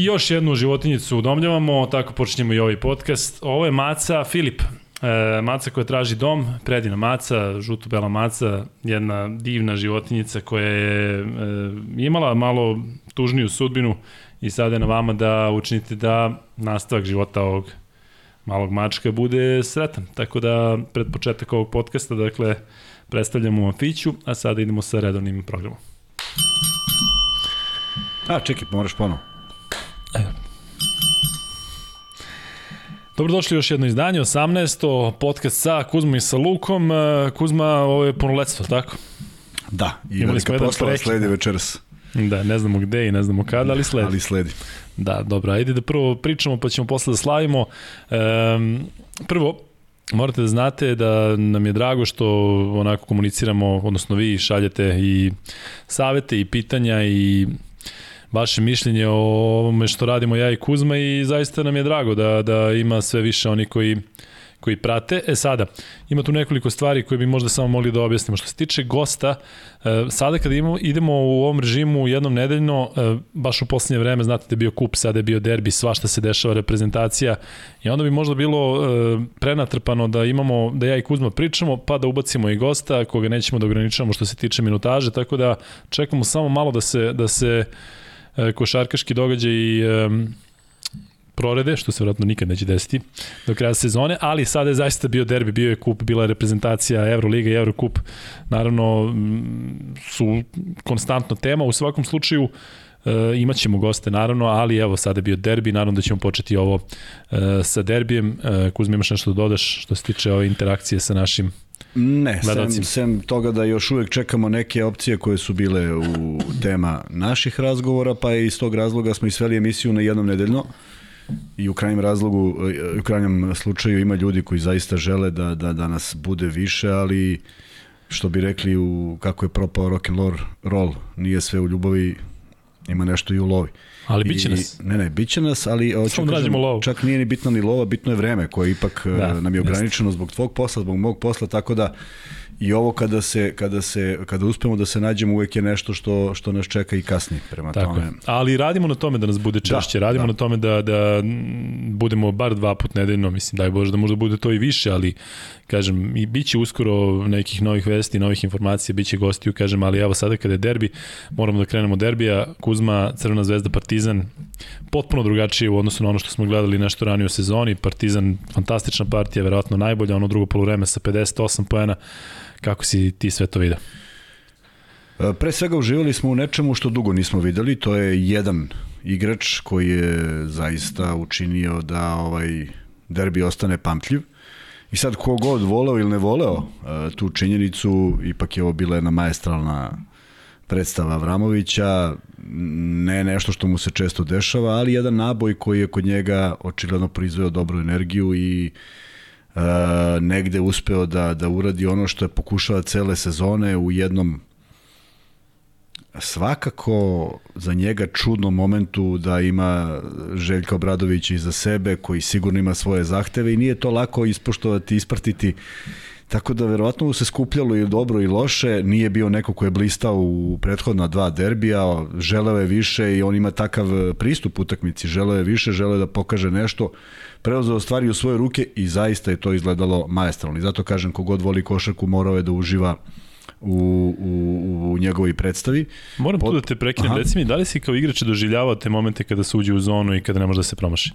I još jednu životinjicu udomljavamo, tako počinjemo i ovaj podcast. Ovo je maca Filip. E, maca koja traži dom, predivna maca, žuto-bela maca, jedna divna životinjica koja je e, imala malo tužniju sudbinu i sada je na vama da učinite da nastavak života ovog malog mačka bude sretan. Tako da pred početak ovog podcasta, dakle, predstavljamo Afiću, a sada idemo sa redovnim programom. A, čekaj, moraš ponovo. Dobrodošli još jedno izdanje, 18. podcast sa Kuzmom i sa Lukom. E, Kuzma, ovo je punoletstvo, tako? Da, i Imali velika proslava sledi večeras. Da, ne znamo gde i ne znamo kada, ali sledi. Ali sledi. Da, dobro, ajde da prvo pričamo pa ćemo posle da slavimo. Um, prvo, morate da znate da nam je drago što onako komuniciramo, odnosno vi šaljete i savete i pitanja i vaše mišljenje o ovome što radimo ja i Kuzma i zaista nam je drago da, da ima sve više oni koji koji prate. E sada, ima tu nekoliko stvari koje bi možda samo mogli da objasnimo. Što se tiče gosta, e, sada kada imamo, idemo u ovom režimu jednom nedeljno, e, baš u poslednje vreme, znate da je bio kup, sada je bio derbi, svašta se dešava, reprezentacija i onda bi možda bilo e, prenatrpano da imamo, da ja i Kuzma pričamo, pa da ubacimo i gosta, koga nećemo da ograničavamo što se tiče minutaže, tako da čekamo samo malo da se, da se košarkaški događaj i prorede, što se vjerojatno nikad neće desiti do kraja sezone, ali sada je zaista bio derbi, bio je kup, bila je reprezentacija Euroliga i Eurokup, naravno su konstantno tema, u svakom slučaju E, imaćemo goste naravno, ali evo sada je bio derbi, naravno da ćemo početi ovo e, sa derbijem. E, Kuzmi, imaš nešto da dodaš što se tiče ove interakcije sa našim Ne, sem, sem toga da još uvek čekamo neke opcije koje su bile u tema naših razgovora, pa iz tog razloga smo isveli emisiju na jednom nedeljno. I u krajnjem razlogu, u krajnjem slučaju ima ljudi koji zaista žele da, da, da nas bude više, ali što bi rekli u kako je propao rock and roll, nije sve u ljubavi, ima nešto i u lovi. Ali biće nas. Ne, ne, biće nas, ali Samo da kažem, lovu. čak nije ni bitno ni lova, bitno je vreme koje ipak da, nam je ograničeno jest. zbog tvog posla, zbog mog posla, tako da I ovo kada se kada se kada uspemo da se nađemo uvek je nešto što što nas čeka i kasnije prema Tako tome. Je. Ali radimo na tome da nas bude češće, da, radimo da. na tome da da budemo bar dva put nedeljno, mislim daj bože da možda bude to i više, ali kažem i biće uskoro nekih novih vesti, novih informacija, biće gostiju, kažem, ali evo sada kada je derbi, moramo da krenemo derbija, Kuzma, Crvena zvezda, Partizan, potpuno drugačije u odnosu na ono što smo gledali nešto ranije u sezoni, Partizan fantastična partija, verovatno najbolja, ono drugo poluvreme sa 58 poena Kako si ti sve to vidio? E, pre svega uživali smo u nečemu što dugo nismo videli, to je jedan igrač koji je zaista učinio da ovaj derbi ostane pamtljiv. I sad ko god voleo ili ne voleo e, tu činjenicu, ipak je ovo bila jedna majestralna predstava Avramovića, ne nešto što mu se često dešava, ali jedan naboj koji je kod njega očigledno proizveo dobru energiju i uh, negde uspeo da, da uradi ono što je pokušava cele sezone u jednom svakako za njega čudnom momentu da ima Željka Obradovića iza sebe koji sigurno ima svoje zahteve i nije to lako ispoštovati, ispratiti Tako da verovatno mu se skupljalo i dobro i loše, nije bio neko ko je blistao u prethodna dva derbija, želeo je više i on ima takav pristup utakmici, želeo je više, želeo je da pokaže nešto preuzeo stvari u svoje ruke i zaista je to izgledalo majestralno. I zato kažem, kogod voli košarku morao je da uživa u, u, u njegovoj predstavi. Moram Pot... tu da te prekinem, reci mi, da li si kao igrač doživljavao te momente kada se uđe u zonu i kada ne može da se promaši?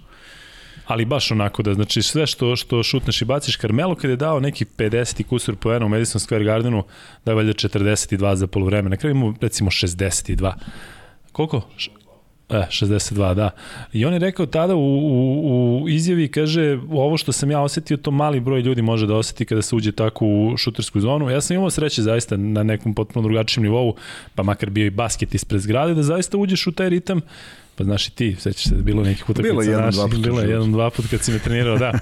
Ali baš onako da znači sve što što šutneš i baciš Carmelo kad je dao neki 50 kusur poena u Madison Square Gardenu da je valjda 42 za poluvreme na kraju mu recimo 62 koliko E, 62, da. I on je rekao tada u, u, u izjavi, kaže, ovo što sam ja osetio, to mali broj ljudi može da oseti kada se uđe tako u šutersku zonu. Ja sam imao sreće zaista na nekom potpuno drugačijem nivou, pa makar bio i basket ispred zgrade, da zaista uđeš u taj ritam Pa znaš i ti, sećaš se da bilo nekih utakmica bilo jedan, naših, dva put bilo jedan, dva put kad si me trenirao, da.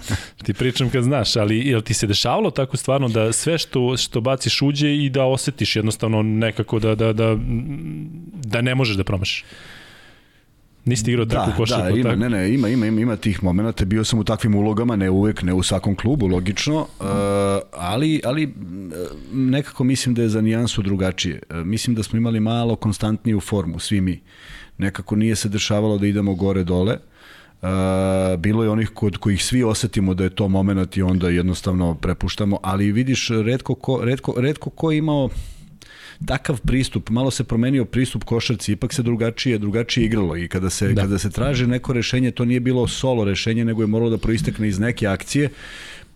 ti pričam kad znaš, ali jel ti se dešavalo tako stvarno da sve što, što baciš uđe i da osetiš jednostavno nekako da, da, da, da ne možeš da promašiš? Nisi igrao da, tako košarku, da, ima, tako? Ne, ne, ima, ima, ima tih momenata, bio sam u takvim ulogama, ne uvek, ne u svakom klubu, logično, uh, ali, ali nekako mislim da je za nijansu drugačije. Mislim da smo imali malo konstantniju formu, svi mi. Nekako nije se dešavalo da idemo gore-dole. Uh, bilo je onih kod kojih svi osetimo da je to moment i onda jednostavno prepuštamo, ali vidiš, redko ko, redko, redko ko imao takav pristup, malo se promenio pristup košarci, ipak se drugačije, drugačije igralo i kada se, da. kada se traže neko rešenje, to nije bilo solo rešenje, nego je moralo da proistekne iz neke akcije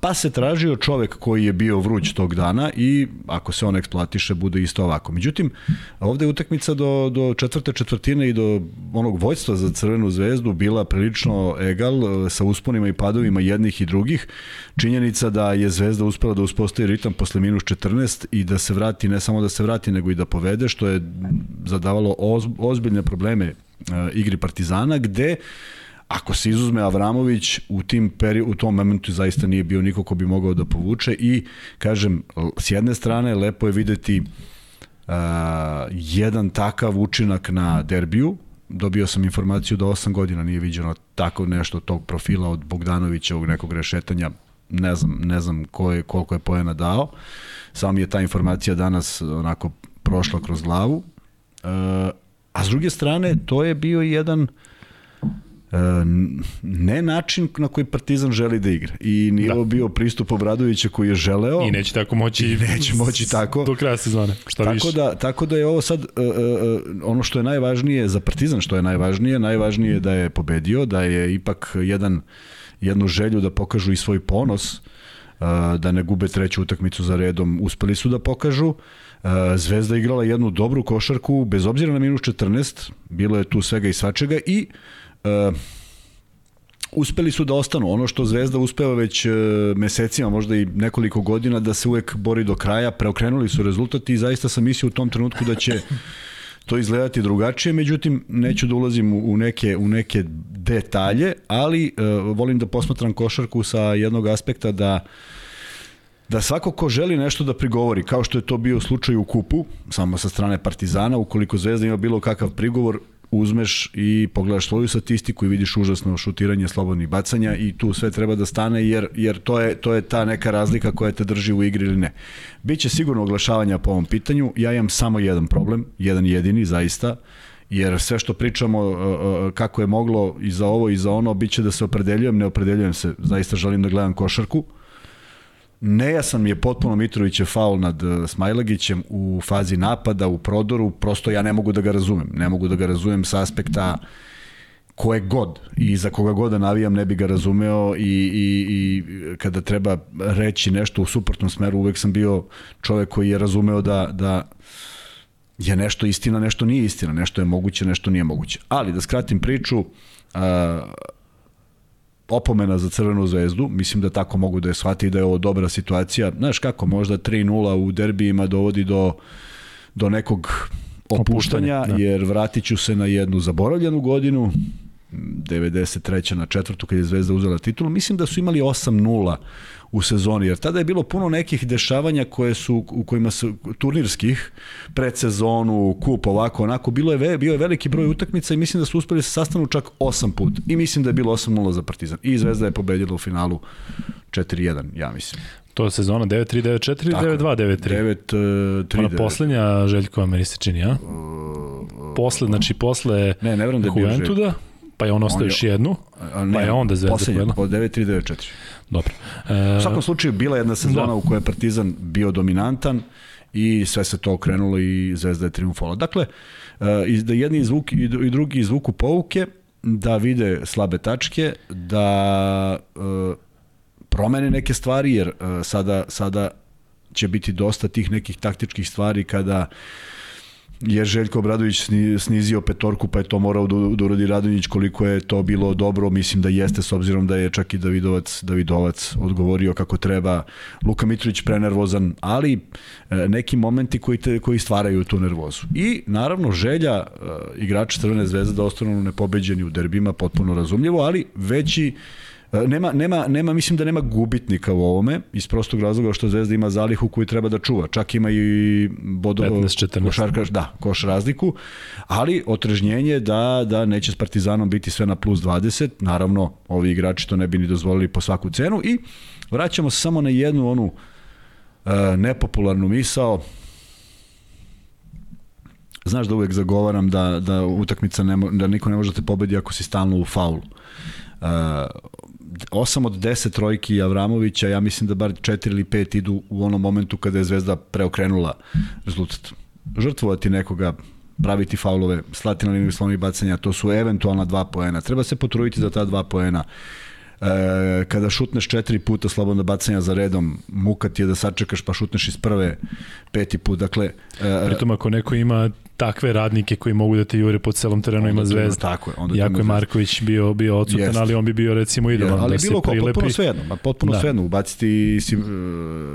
Pa se tražio čovek koji je bio vruć tog dana i ako se on eksploatiše bude isto ovako. Međutim, ovde je utakmica do, do četvrte četvrtine i do onog vojstva za Crvenu zvezdu bila prilično egal sa usponima i padovima jednih i drugih. Činjenica da je Zvezda uspela da uspostavi ritam posle minus 14 i da se vrati, ne samo da se vrati, nego i da povede, što je zadavalo ozbiljne probleme igri Partizana, gde Ako se izuzme Avramović, u, tim peri, u tom momentu zaista nije bio niko ko bi mogao da povuče i, kažem, s jedne strane lepo je videti uh, jedan takav učinak na derbiju, dobio sam informaciju da 8 godina nije viđeno tako nešto tog profila od Bogdanovića, ovog nekog rešetanja, ne znam, ne znam ko je, koliko je poena dao, samo je ta informacija danas onako prošla kroz glavu, uh, a s druge strane, to je bio jedan uh, ne način na koji Partizan želi da igra. I nije da. ovo bio pristup Obradovića koji je želeo. I neće tako moći. I neće moći tako. Do kraja sezone. Šta tako više. Da, tako da je ovo sad uh, uh, ono što je najvažnije za Partizan, što je najvažnije, najvažnije je da je pobedio, da je ipak jedan jednu želju da pokažu i svoj ponos, uh, da ne gube treću utakmicu za redom, uspeli su da pokažu. Zvezda igrala jednu dobru košarku, bez obzira na minus 14, bilo je tu svega i svačega i uh, Uh, uspeli su da ostanu. Ono što Zvezda uspeva već uh, mesecima, možda i nekoliko godina, da se uvek bori do kraja, preokrenuli su rezultati i zaista sam mislio u tom trenutku da će to izgledati drugačije, međutim neću da ulazim u neke, u neke detalje, ali uh, volim da posmatram košarku sa jednog aspekta da da svako ko želi nešto da prigovori, kao što je to bio slučaj u kupu, samo sa strane Partizana, ukoliko Zvezda ima bilo kakav prigovor, uzmeš i pogledaš svoju statistiku i vidiš užasno šutiranje slobodnih bacanja i tu sve treba da stane jer, jer to, je, to je ta neka razlika koja te drži u igri ili ne. Biće sigurno oglašavanja po ovom pitanju, ja imam samo jedan problem, jedan jedini zaista, jer sve što pričamo uh, uh, kako je moglo i za ovo i za ono, bit će da se opredeljujem, ne opredeljujem se, zaista želim da gledam košarku, Nejasan mi je potpuno Mitrovićev faul nad uh, Smajlagićem u fazi napada, u prodoru, prosto ja ne mogu da ga razumem. Ne mogu da ga razumem sa aspekta koje god i za koga god da navijam ne bi ga razumeo i, i, i kada treba reći nešto u suprotnom smeru uvek sam bio čovek koji je razumeo da, da je nešto istina, nešto nije istina, nešto je moguće, nešto nije moguće. Ali da skratim priču, uh, opomena za Crvenu zvezdu, mislim da tako mogu da je shvati da je ovo dobra situacija. Znaš kako, možda 3-0 u derbijima dovodi do, do nekog opuštanja, da. jer vratit ću se na jednu zaboravljenu godinu, 93. na četvrtu kad je Zvezda uzela titulu, mislim da su imali 8-0 u sezoni, jer tada je bilo puno nekih dešavanja koje su, u kojima su turnirskih, predsezonu, kup, ovako, onako, bilo je, bio je veliki broj utakmica i mislim da su uspeli da se sastanu čak 8 put. I mislim da je bilo 8-0 za Partizan. I Zvezda je pobedila u finalu 4-1, ja mislim. To je sezona 9-3, 9-4 ili 9-2, 9-3? 9-3. Ona poslednja Željkova meni se čini, a? Posle, znači posle ne, ne da je Juventuda, pa je on ostao još jednu, ne, pa je onda Zvezda pojela. Po 9-3, 9-4. Dobro. E... U svakom slučaju bila jedna sezona da. u kojoj je Partizan bio dominantan i sve se to okrenulo i Zvezda je triumfovala. Dakle, e, da jedni izvuk i drugi izvuku pouke, da vide slabe tačke, da e, promene neke stvari, jer e, sada, sada će biti dosta tih nekih taktičkih stvari kada je Željko Obradović snizio petorku, pa je to morao da, da uradi Radonjić koliko je to bilo dobro, mislim da jeste s obzirom da je čak i Davidovac, Davidovac odgovorio kako treba, Luka Mitrović prenervozan, ali e, neki momenti koji, te, koji stvaraju tu nervozu. I naravno želja e, igrača Crvene zvezde da ostanu nepobeđeni u derbima, potpuno razumljivo, ali veći nema, nema, nema, mislim da nema gubitnika u ovome, iz prostog razloga što Zvezda ima zalihu koju treba da čuva. Čak ima i bodo, 15, košarkaš, da, koš razliku, ali otrežnjenje da, da neće s Partizanom biti sve na plus 20, naravno ovi igrači to ne bi ni dozvolili po svaku cenu i vraćamo se samo na jednu onu nepopularnu misao, znaš da uvek zagovaram da, da utakmica ne, da niko ne može da te pobedi ako si stalno u faulu. Uh, 8 od 10 trojki Avramovića, ja mislim da bar 4 ili 5 idu u onom momentu kada je Zvezda preokrenula rezultat. Žrtvovati nekoga, praviti faulove, slati na liniju slovnih bacanja, to su eventualna dva poena. Treba se potruditi za ta dva poena. E, kada šutneš četiri puta slobodno bacanja za redom, muka ti je da sačekaš pa šutneš iz prve peti put. Dakle, e, Pritom ako neko ima takve radnike koji mogu da te jure po celom terenu ima zvezda. Tako je. Onda Jako je Marković bio, bio odsutan, Jest. ali on bi bio recimo idealan ali da bilo se prilepi. Potpuno svejedno, ma potpuno da. svejedno. Ubaciti Sim,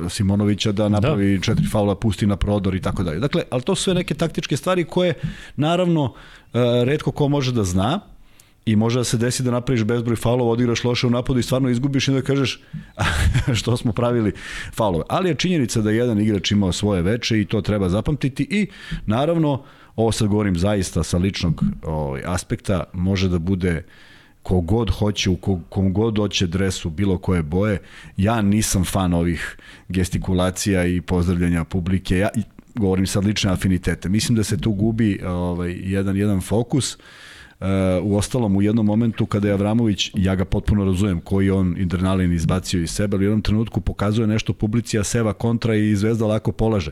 uh, Simonovića da napravi da. četiri faula, pusti na prodor i tako dalje. Dakle, ali to su sve neke taktičke stvari koje naravno uh, redko ko može da zna, i može da se desi da napraviš bezbroj faulova, odigraš loše u napadu i stvarno izgubiš i da kažeš što smo pravili faulove. Ali je činjenica da jedan igrač imao svoje veče i to treba zapamtiti i naravno, ovo sad govorim zaista sa ličnog ovaj, aspekta, može da bude kogod hoće, u kom god hoće dresu bilo koje boje. Ja nisam fan ovih gestikulacija i pozdravljanja publike. Ja govorim sad lične afinitete. Mislim da se tu gubi ovaj, jedan, jedan fokus. Uh, u ostalom u jednom momentu kada je Avramović, ja ga potpuno razumem koji on internalin izbacio iz sebe, ali u jednom trenutku pokazuje nešto publici, a Seva kontra i Zvezda lako polaže.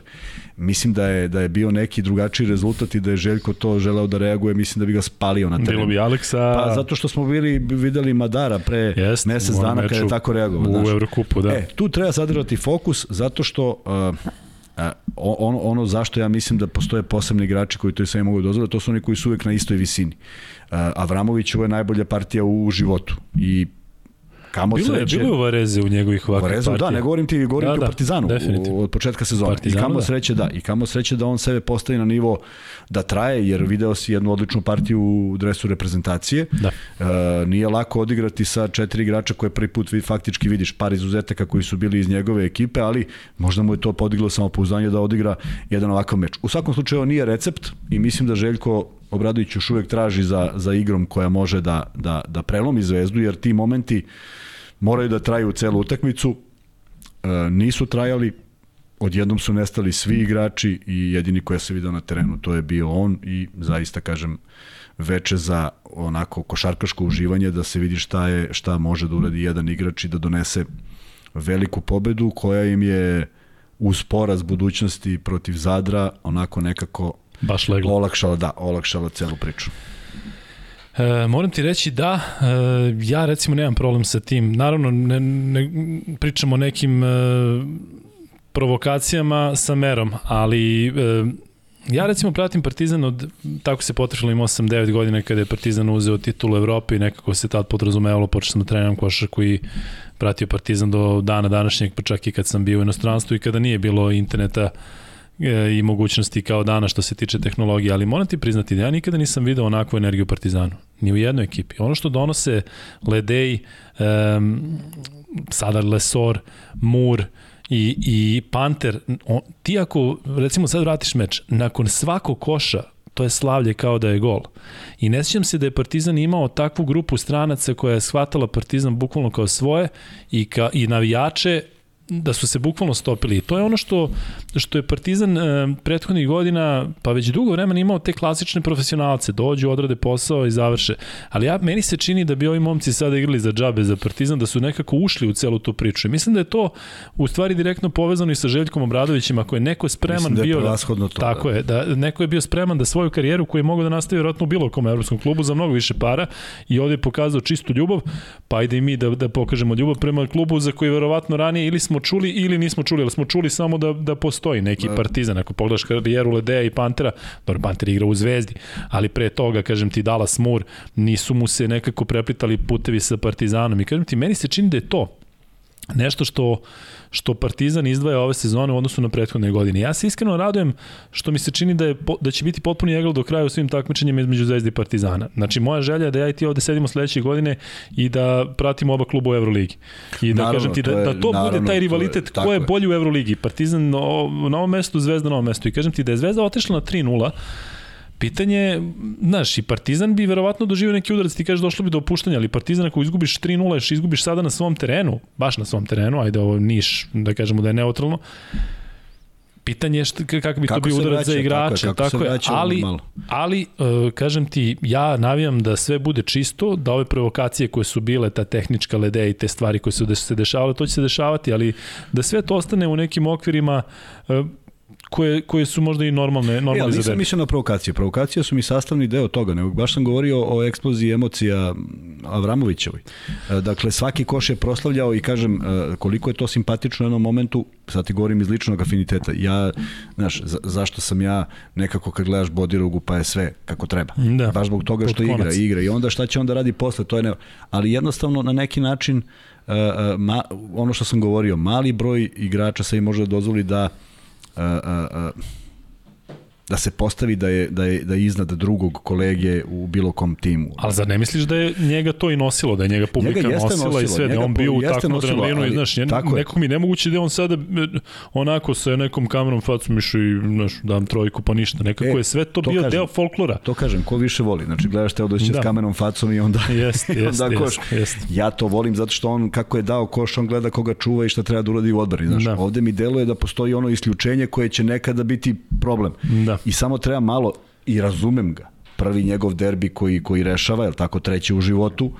Mislim da je, da je bio neki drugačiji rezultat i da je Željko to želeo da reaguje, mislim da bi ga spalio na terenu. Bilo bi Aleksa... Pa zato što smo bili, videli Madara pre Jest, mesec dana kada je tako reagovao. U. Evrokupu, da. E, tu treba zadržati fokus zato što uh, ono, ono zašto ja mislim da postoje posebni igrači koji to i sve mogu da dozvoliti, to su oni koji su uvek na istoj visini. Avramović ovo je najbolja partija u životu i Kamo bilo sreće. Je, bilo je u Vareze u njegovih ovakvih Varezu, partija. Da, ne govorim ti, govorim da, ti o da, Partizanu u, od početka. Partizanu, I kamo da. sreće da. I kamo sreće da on sebe postavi na nivo da traje, jer video si jednu odličnu partiju u dresu reprezentacije. Da. E, nije lako odigrati sa četiri igrača koje prvi put vid, faktički vidiš par izuzetaka koji su bili iz njegove ekipe, ali možda mu je to podiglo samopouzdanje da odigra jedan ovakav meč. U svakom slučaju nije recept i mislim da Željko Obradović još uvek traži za, za igrom koja može da, da, da prelomi zvezdu, jer ti momenti moraju da traju celu utakmicu, e, nisu trajali, odjednom su nestali svi igrači i jedini koja se vidio na terenu, to je bio on i zaista kažem veče za onako košarkaško uživanje da se vidi šta je šta može da uradi jedan igrač i da donese veliku pobedu koja im je uz poraz budućnosti protiv Zadra onako nekako Baš leglo. Olakšala, da, olakšala celu priču. E, moram ti reći da, e, ja recimo nemam problem sa tim. Naravno, ne, ne pričamo o nekim e, provokacijama sa merom, ali e, ja recimo pratim Partizan od, tako se potrešilo ima 8-9 godina kada je Partizan uzeo titulu Evrope i nekako se tad podrazumevalo, počeo sam da trenam košarku i pratio Partizan do dana današnjeg, pa čak i kad sam bio u inostranstvu i kada nije bilo interneta i mogućnosti kao dana što se tiče tehnologije, ali moram ti priznati da ja nikada nisam video onakvu energiju Partizanu, ni u jednoj ekipi. Ono što donose Ledej, um, sada Lesor, Mur, i, i Panter, on, ti ako recimo sad vratiš meč, nakon svakog koša to je slavlje kao da je gol. I ne sjećam se da je Partizan imao takvu grupu stranaca koja je shvatala Partizan bukvalno kao svoje i, ka, i navijače da su se bukvalno stopili. To je ono što, što je Partizan e, prethodnih godina, pa već dugo vremena imao te klasične profesionalce, dođu, odrade posao i završe. Ali ja, meni se čini da bi ovi momci sada igrali za džabe, za Partizan, da su nekako ušli u celu tu priču. I mislim da je to u stvari direktno povezano i sa Željkom Obradovićem, ako je neko spreman da je bio... Da, to, tako da. je, da neko je bio spreman da svoju karijeru koju je mogao da nastavi vjerojatno u bilo kom evropskom klubu za mnogo više para i ovde je pokazao čistu ljubav, pa ajde i mi da, da pokažemo ljubav prema klubu za koji verovatno ranije ili smo čuli ili nismo čuli, ali smo čuli samo da, da postoji neki da. partizan. Ako pogledaš karijeru Ledeja i Pantera, dobro, Panter igra u Zvezdi, ali pre toga, kažem ti, Dallas Moore, nisu mu se nekako preplitali putevi sa Partizanom. I kažem ti, meni se čini da je to nešto što što Partizan izdvaja ove sezone u odnosu na prethodne godine. Ja se iskreno radujem što mi se čini da je da će biti potpuni egl do kraja u svim takmičenjima između Zvezde i Partizana. Znači moja želja je da ja i ti ovde sedimo sledeće godine i da pratimo oba kluba u Evroligi. I da naravno, kažem ti da, je, da to naravno, bude taj rivalitet to je, ko je bolji u Evroligi. Partizan na ovom mestu, Zvezda na ovom mestu. I kažem ti da je Zvezda otišla na 3:0 Pitanje je, znaš, i Partizan bi verovatno doživio neki udarac, ti kažeš došlo bi do opuštanja, ali Partizan ako izgubiš 3-0, izgubiš sada na svom terenu, baš na svom terenu, ajde ovo Niš, da kažemo da je neutralno, Pitanje je šta, kako bi kako to bio udarac za igrače, tako, tako je, ali, ali uh, kažem ti, ja navijam da sve bude čisto, da ove provokacije koje su bile, ta tehnička lede i te stvari koje su se dešavale, to će se dešavati, ali da sve to ostane u nekim okvirima uh, koje, koje su možda i normalne, normalne e, ali nisam mislio na provokacije. Provokacije su mi sastavni deo toga, nego baš sam govorio o eksploziji emocija Avramovićevoj. E, dakle, svaki koš je proslavljao i kažem e, koliko je to simpatično u jednom momentu, sad ti govorim iz ličnog afiniteta. Ja, znaš, za, zašto sam ja nekako kad gledaš Bodirogu pa je sve kako treba. Da. Baš zbog toga što igra, igra. I onda šta će onda radi posle, to je ne... Ali jednostavno na neki način Uh, uh, ma, ono što sam govorio, mali broj igrača se i može da dozvoli da uh, uh, uh. Da se postavi da je, da je, da je iznad drugog kolege u bilo kom timu. Ali zar ne misliš da je njega to i nosilo, da je njega publika njega nosila nosilo, i sve, da on bio u takvom adrenalinu i znaš, nekako mi nemoguće da on sada e, onako sa nekom kamerom facom išao i znaš, dam trojku pa ništa, nekako e, je sve to, to bio kažem, deo folklora. To kažem, ko više voli, znači gledaš te odoće da. s kamerom facom i onda, jest, i onda jest, koš. Jest, jest. Ja to volim zato što on kako je dao koš, on gleda koga čuva i šta treba da uradi u odbrani, znaš. Da. Ovde mi deluje da postoji ono isključenje koje će nekada biti problem. Da. I samo treba malo, i razumem ga, prvi njegov derbi koji, koji rešava, je tako, treći u životu,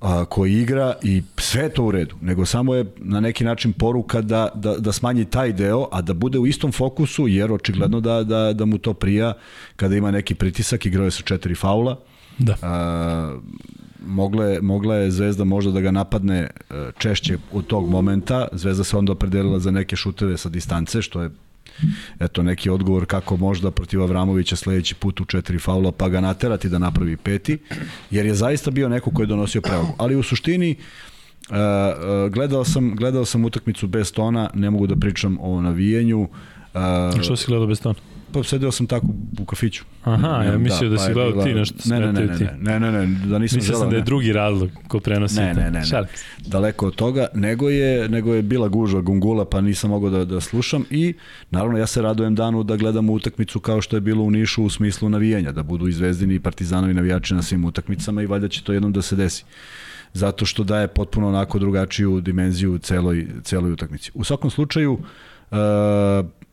a, koji igra i sve to u redu, nego samo je na neki način poruka da, da, da smanji taj deo, a da bude u istom fokusu, jer očigledno da, da, da mu to prija kada ima neki pritisak, igrao je sa četiri faula, da. A, mogla je, mogla je Zvezda možda da ga napadne e, češće u tog momenta, Zvezda se onda opredelila za neke šuteve sa distance, što je eto neki odgovor kako možda protiv Avramovića sledeći put u četiri faula pa ga naterati da napravi peti, jer je zaista bio neko ko je donosio prevagu. Ali u suštini Uh, uh, gledao sam gledao sam utakmicu bez tona, ne mogu da pričam o navijenju. Uh, što si gledao bez tona? Pa sedeo sam tako u kafiću. Aha, ja mislio da, da si gledao ti nešto ne, ne, ne, ne, ne, ne, ne, da nisam Mislio sam da je drugi razlog ko prenosi. Ne, ne, ne, ne. Daleko od toga, nego je, nego je bila gužva gungula, pa nisam mogao da, da slušam i naravno ja se radujem danu da gledam utakmicu kao što je bilo u Nišu u smislu navijanja, da budu izvezdini i partizanovi navijači na svim utakmicama i valjda će to jednom da se desi zato što daje potpuno onako drugačiju dimenziju celoj, celoj utakmici. U svakom slučaju, uh,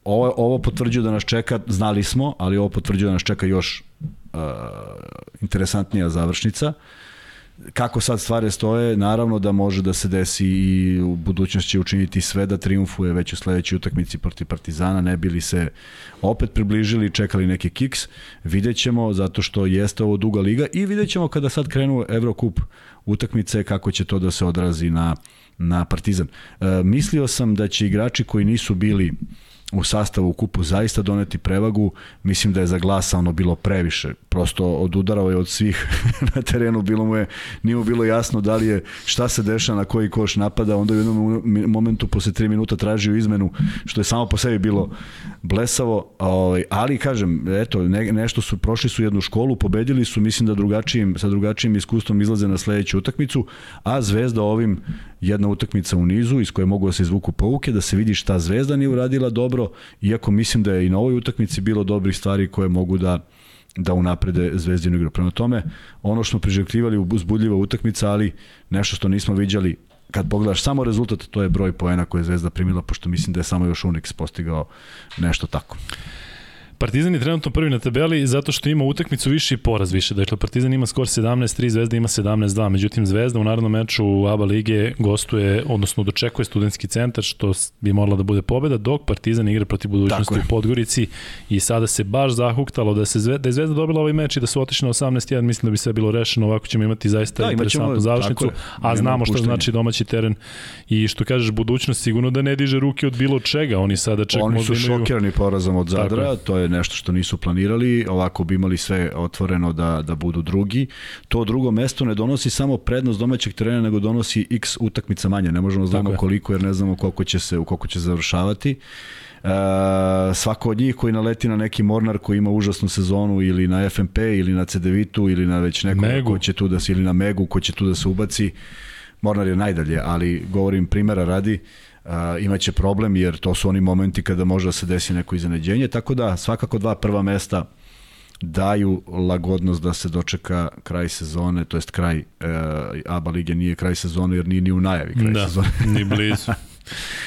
ovo, ovo potvrđuje da nas čeka, znali smo, ali ovo potvrđuje da nas čeka još uh, interesantnija završnica. Kako sad stvari stoje, naravno da može da se desi i u budućnosti će učiniti sve da triumfuje već u sledećoj utakmici protiv Partizana, ne bili se opet približili, čekali neki kiks, vidjet ćemo zato što jeste ovo duga liga i vidjet ćemo kada sad krenu Evrokup utakmice kako će to da se odrazi na, na Partizan. E, mislio sam da će igrači koji nisu bili u sastavu u kupu zaista doneti prevagu, mislim da je za glasa ono bilo previše, prosto odudarao je od svih na terenu, bilo mu je, nije mu bilo jasno da li je, šta se deša, na koji koš napada, onda u jednom momentu posle 3 minuta tražio izmenu, što je samo po sebi bilo blesavo, ovaj, ali kažem, eto, ne, nešto su, prošli su jednu školu, pobedili su, mislim da drugačijim, sa drugačijim iskustvom izlaze na sledeću utakmicu, a Zvezda ovim jedna utakmica u nizu iz koje mogu da se izvuku pouke, da se vidi šta Zvezda nije uradila dobro, iako mislim da je i na ovoj utakmici bilo dobrih stvari koje mogu da da unaprede Zvezdinu igru. Prema tome, ono što smo priželjkivali uzbudljiva utakmica, ali nešto što nismo viđali kad pogledaš samo rezultat, to je broj poena koje je Zvezda primila, pošto mislim da je samo još Unix postigao nešto tako. Partizan je trenutno prvi na tabeli zato što ima utakmicu više i poraz više. Dakle, Partizan ima skor 17-3, Zvezda ima 17-2. Međutim, Zvezda u narodnom meču ABA lige gostuje, odnosno dočekuje studentski centar, što bi morala da bude pobeda, dok Partizan igra protiv budućnosti u Podgorici. I sada se baš zahuktalo da, se Zvezda, da je Zvezda dobila ovaj meč i da su otišli na 18-1, mislim da bi sve bilo rešeno, ovako ćemo imati zaista da, interesantnu završnicu, a znamo što znači domaći teren. I što kažeš budućnost sigurno da ne diže ruke od bilo čega, oni sada čak Oni su šokirani porazom od Zadra, to je nešto što nisu planirali, ovako bi imali sve otvoreno da, da budu drugi. To drugo mesto ne donosi samo prednost domaćeg terena, nego donosi x utakmica manje. Ne možemo da znamo koliko, jer ne znamo koliko će se, koliko će završavati. Uh, svako od njih koji naleti na neki Mornar koji ima užasnu sezonu ili na FMP ili na CDV-tu ili na već neko ko će tu da se ili na Megu ko će tu da se ubaci Mornar je najdalje, ali govorim primera radi uh, imaće problem jer to su oni momenti kada može da se desi neko iznenađenje, tako da svakako dva prva mesta daju lagodnost da se dočeka kraj sezone, to jest kraj e, ABA lige nije kraj sezone jer nije ni u najavi kraj da, sezone. ni blizu.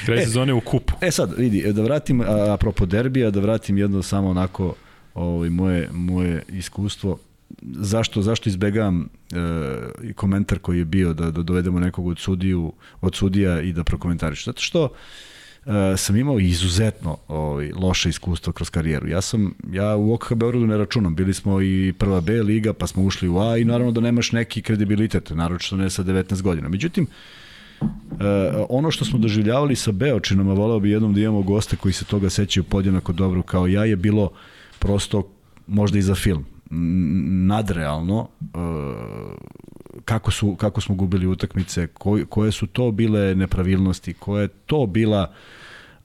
Kraj e, sezone u kupu. E sad, vidi, da vratim, a, apropo derbija, da vratim jedno samo onako ovaj, moje, moje iskustvo. Zašto, zašto izbegavam e, komentar koji je bio da, da dovedemo nekog od, sudiju, od sudija i da prokomentariš? Zato što uh, sam imao izuzetno ovaj, loše iskustvo kroz karijeru. Ja sam, ja u OKH Beogradu ne računam, bili smo i prva B liga, pa smo ušli u A i naravno da nemaš neki kredibilitet, naročito ne sa 19 godina. Međutim, Uh, ono što smo doživljavali sa Beočinom, a voleo bi jednom da imamo goste koji se toga sećaju podjednako dobro kao ja, je bilo prosto možda i za film nadrealno uh, kako, su, kako smo gubili utakmice, koje, koje su to bile nepravilnosti, koje je to bila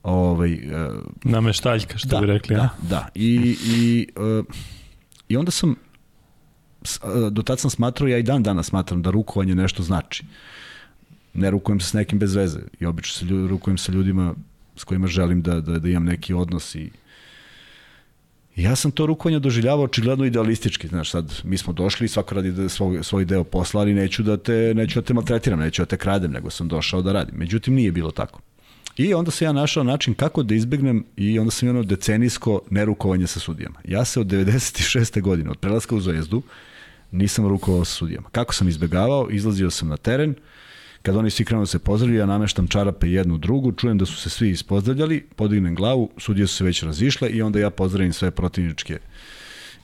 ovaj, uh, nameštaljka, što da, bi rekli. Da, ja? da. I, i, uh, I onda sam do tad sam smatrao, ja i dan danas smatram da rukovanje nešto znači. Ne rukujem se s nekim bez veze i obično se rukujem sa ljudima s kojima želim da, da, da imam neki odnos i Ja sam to rukovanje doživljavao očigledno idealistički, znaš, sad mi smo došli, svako radi da svoj, svoj deo posla, ali neću da te, neću da te maltretiram, neću da te kradem, nego sam došao da radim. Međutim, nije bilo tako. I onda sam ja našao način kako da izbegnem i onda sam imao decenijsko nerukovanje sa sudijama. Ja se od 96. godine, od prelaska u Zvezdu, nisam rukovao sa sudijama. Kako sam izbegavao? Izlazio sam na teren, Kad oni svi krenu da se pozdravljaju, ja nameštam čarape jednu drugu, čujem da su se svi ispozdravljali, podignem glavu, sudije su se već razišle i onda ja pozdravim sve protivničke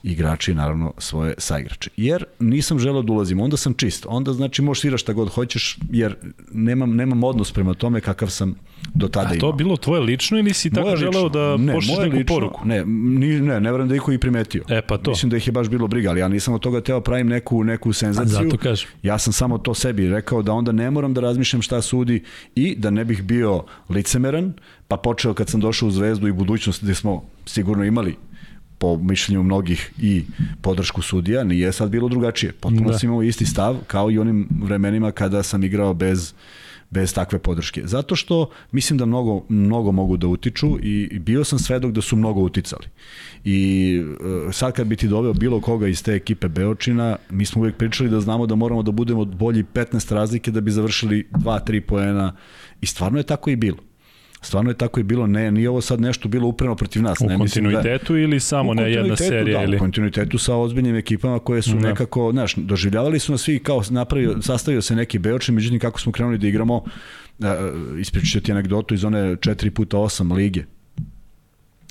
igrači, naravno svoje saigrače. Jer nisam želeo da ulazim, onda sam čist. Onda znači možeš sviraš šta god hoćeš, jer nemam, nemam odnos prema tome kakav sam do tada imao. A to imao. bilo tvoje lično ili si tako lično. želeo da ne, pošliš neku lično, poruku? Ne, ni, ne, ne verujem da ih i primetio. E pa to. Mislim da ih je baš bilo briga, ali ja nisam od toga teo pravim neku, neku senzaciju. A zato kažem. Ja sam samo to sebi rekao da onda ne moram da razmišljam šta sudi i da ne bih bio licemeran, pa počeo kad sam došao u Zvezdu i budućnost gde smo sigurno imali po mišljenju mnogih i podršku sudija, nije sad bilo drugačije. Potpuno da. sam imao isti stav kao i onim vremenima kada sam igrao bez bez takve podrške. Zato što mislim da mnogo, mnogo mogu da utiču i bio sam svedok da su mnogo uticali. I e, sad kad bi ti doveo bilo koga iz te ekipe Beočina, mi smo uvijek pričali da znamo da moramo da budemo bolji 15 razlike da bi završili 2-3 poena i stvarno je tako i bilo. Stvarno je tako i bilo, ne, nije ovo sad nešto bilo upreno protiv nas. U ne, kontinuitetu da, ili samo ne jedna serija? Da, ili? u kontinuitetu sa ozbiljnim ekipama koje su da. nekako, znaš, doživljavali su nas svi kao napravio, sastavio se neki beočin, međutim kako smo krenuli da igramo, uh, ispričat ti anegdotu iz one 4 puta 8 lige.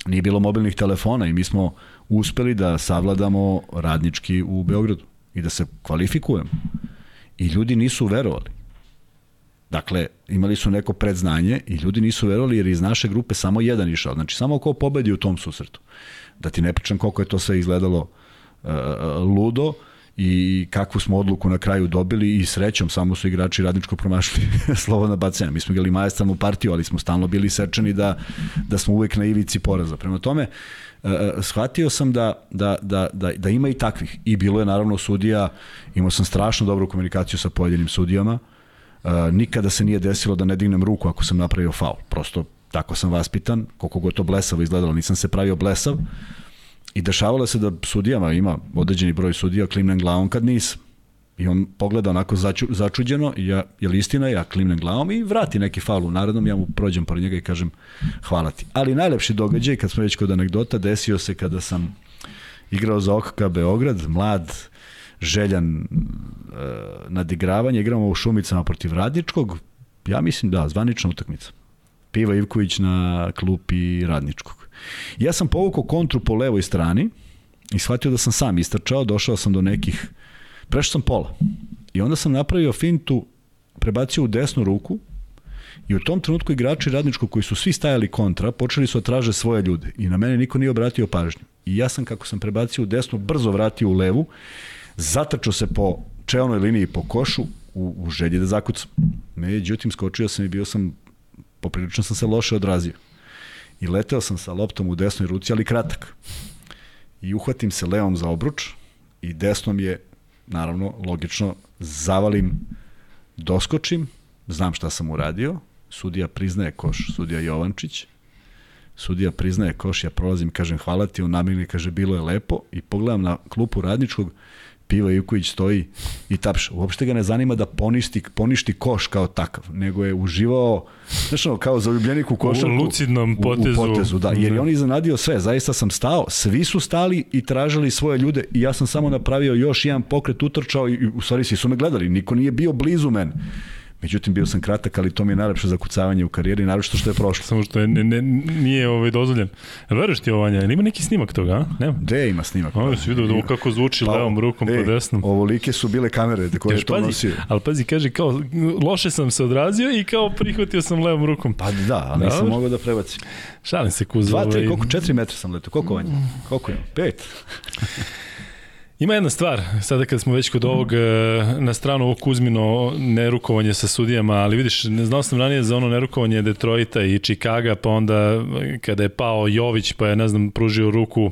Nije bilo mobilnih telefona i mi smo uspeli da savladamo radnički u Beogradu i da se kvalifikujemo. I ljudi nisu verovali. Dakle, imali su neko predznanje i ljudi nisu verovali jer iz naše grupe samo jedan išao. Znači, samo ko pobedi u tom susretu. Da ti ne pričam koliko je to sve izgledalo uh, ludo i kakvu smo odluku na kraju dobili i srećom samo su igrači radničko promašili slobodna bacena. Mi smo igrali majestralnu partiju, ali smo stalno bili sečeni da, da smo uvek na ivici poraza. Prema tome, uh, shvatio sam da, da, da, da, da ima i takvih. I bilo je naravno sudija, imao sam strašno dobru komunikaciju sa pojedinim sudijama, nikada se nije desilo da ne dignem ruku ako sam napravio faul. Prosto tako sam vaspitan, koliko god to blesavo izgledalo, nisam se pravio blesav. I dešavalo se da sudijama ima određeni broj sudija klimnem glavom kad nisam. I on pogleda onako začu, začuđeno, ja, je li istina, ja klimnem glavom i vrati neki faul u narednom, ja mu prođem pored njega i kažem hvala ti. Ali najlepši događaj, kad smo već kod anegdota, desio se kada sam igrao za OKK Beograd, mlad, željan e, nadigravanje, igramo u Šumicama protiv Radničkog, ja mislim da, zvanična utakmica. Piva Ivković na klupi Radničkog. Ja sam povukao kontru po levoj strani i shvatio da sam sam istrčao, došao sam do nekih, prešao sam pola. I onda sam napravio fintu, prebacio u desnu ruku i u tom trenutku igrači Radničkog koji su svi stajali kontra, počeli su da traže svoje ljude i na mene niko nije obratio pažnju. I ja sam, kako sam prebacio u desnu, brzo vratio u levu zatrčao se po čelnoj liniji po košu u, u želji da zakucam. Međutim, skočio sam i bio sam, poprilično sam se loše odrazio. I leteo sam sa loptom u desnoj ruci, ali kratak. I uhvatim se levom za obruč i desnom je, naravno, logično, zavalim, doskočim, znam šta sam uradio, sudija priznaje koš, sudija Jovančić, Sudija priznaje koš, ja prolazim, kažem hvala ti, on namigne, kaže bilo je lepo i pogledam na klupu radničkog, Piva Ivković stoji i tapša. Uopšte ga ne zanima da poništi, poništi koš kao takav, nego je uživao, znaš ono, kao zaljubljenik u košarku. U lucidnom potezu. U, u potezu, da. Jer je on iznenadio sve. Zaista sam stao, svi su stali i tražili svoje ljude i ja sam samo napravio još jedan pokret, utrčao i u stvari svi su me gledali. Niko nije bio blizu mene. Međutim, bio sam kratak, ali to mi je najlepše zakucavanje u karijeri, naročito što je prošlo. Samo što je, ne, ne, nije ovaj dozvoljen. Veruješ ti ovo, ima neki snimak toga, a? Nema? Gde ima snimak? Ovo si vidio da kako zvuči pa, levom rukom ej, po desnom. Ovo like su bile kamere da koje je to pazi, nosio. Ali pazi, kaže kao, loše sam se odrazio i kao prihvatio sam levom rukom. Pa da, ali nisam mogao da prebacim. Šalim se kuzu. Dva, tri, ovaj... koliko, četiri metra sam letao. Koliko vanja? Koliko je? Pet. Ima jedna stvar, sada kad smo već kod ovog, e, na stranu ovog Kuzmino nerukovanje sa sudijama, ali vidiš, ne znao sam ranije za ono nerukovanje Detroita i Čikaga, pa onda kada je pao Jović, pa je, ne znam, pružio ruku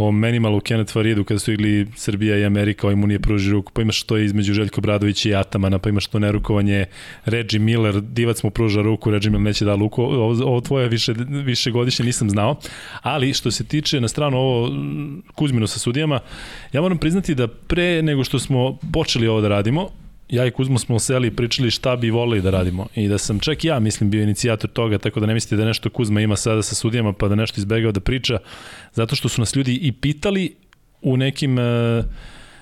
o Menimalu Kenneth Faridu kada su igli Srbija i Amerika, ovaj mu nije pružio ruku, pa imaš to između Željko Bradovića i Atamana, pa imaš to nerukovanje Reggie Miller, Divac mu pruža ruku, Reggie Miller neće da luku, ovo, ovo tvoje više, više godišnje nisam znao, ali što se tiče na stranu ovo Kuzmino sa sudijama, ja moram priznati da pre nego što smo počeli ovo da radimo, ja i Kuzmo smo seli i pričali šta bi volili da radimo i da sam čak ja mislim bio inicijator toga, tako da ne mislite da nešto Kuzma ima sada sa sudijama pa da nešto izbegao da priča, zato što su nas ljudi i pitali u nekim uh,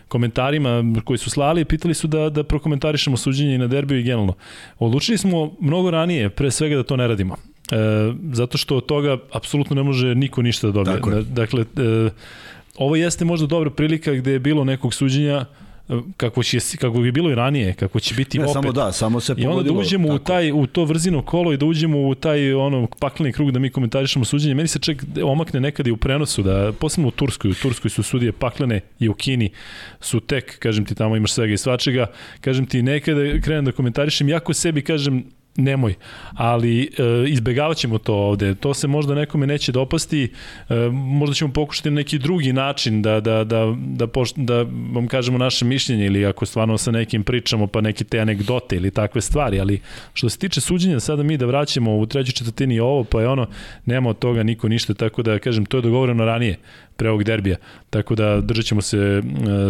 komentarima koji su slali, pitali su da, da prokomentarišemo suđenje i na derbiju i generalno. Odlučili smo mnogo ranije, pre svega da to ne radimo. E, zato što od toga apsolutno ne može niko ništa da dobije. Dakle, dakle e, ovo jeste možda dobra prilika gde je bilo nekog suđenja kako će kako bi bilo i ranije, kako će biti ne, opet. samo da, samo se pogodilo. I onda da uđemo tako. u taj u to vrzino kolo i da uđemo u taj ono pakleni krug da mi komentarišemo suđenje. Meni se čak omakne nekad i u prenosu da posebno u Turskoj, u Turskoj su sudije paklene i u Kini su tek, kažem ti tamo imaš svega i svačega. Kažem ti nekada krenem da komentarišem jako sebi kažem nemoj. Ali e, izbegavat ćemo to ovde. To se možda nekome neće dopasti. E, možda ćemo pokušati na neki drugi način da, da, da, da, poš, da vam kažemo naše mišljenje ili ako stvarno sa nekim pričamo pa neke te anegdote ili takve stvari. Ali što se tiče suđenja, sada mi da vraćamo u trećoj četvrtini ovo, pa je ono, nema od toga niko ništa, tako da kažem, to je dogovoreno ranije pre ovog derbija. Tako da držat ćemo se e,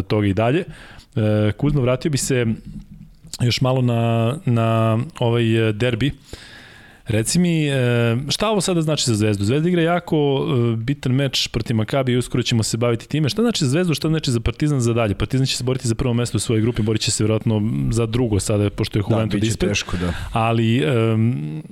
toga i dalje. E, Kuzno, vratio bi se još malo na, na ovaj derbi. Reci mi, e, šta ovo sada znači za Zvezdu? Zvezda igra jako e, bitan meč protiv Makabi i uskoro ćemo se baviti time. Šta znači za Zvezdu, šta znači za Partizan za dalje? Partizan će se boriti za prvo mesto u svojoj grupi, borit će se vjerojatno za drugo sada, pošto je Juventus da, ispred. teško, da. Ali, um,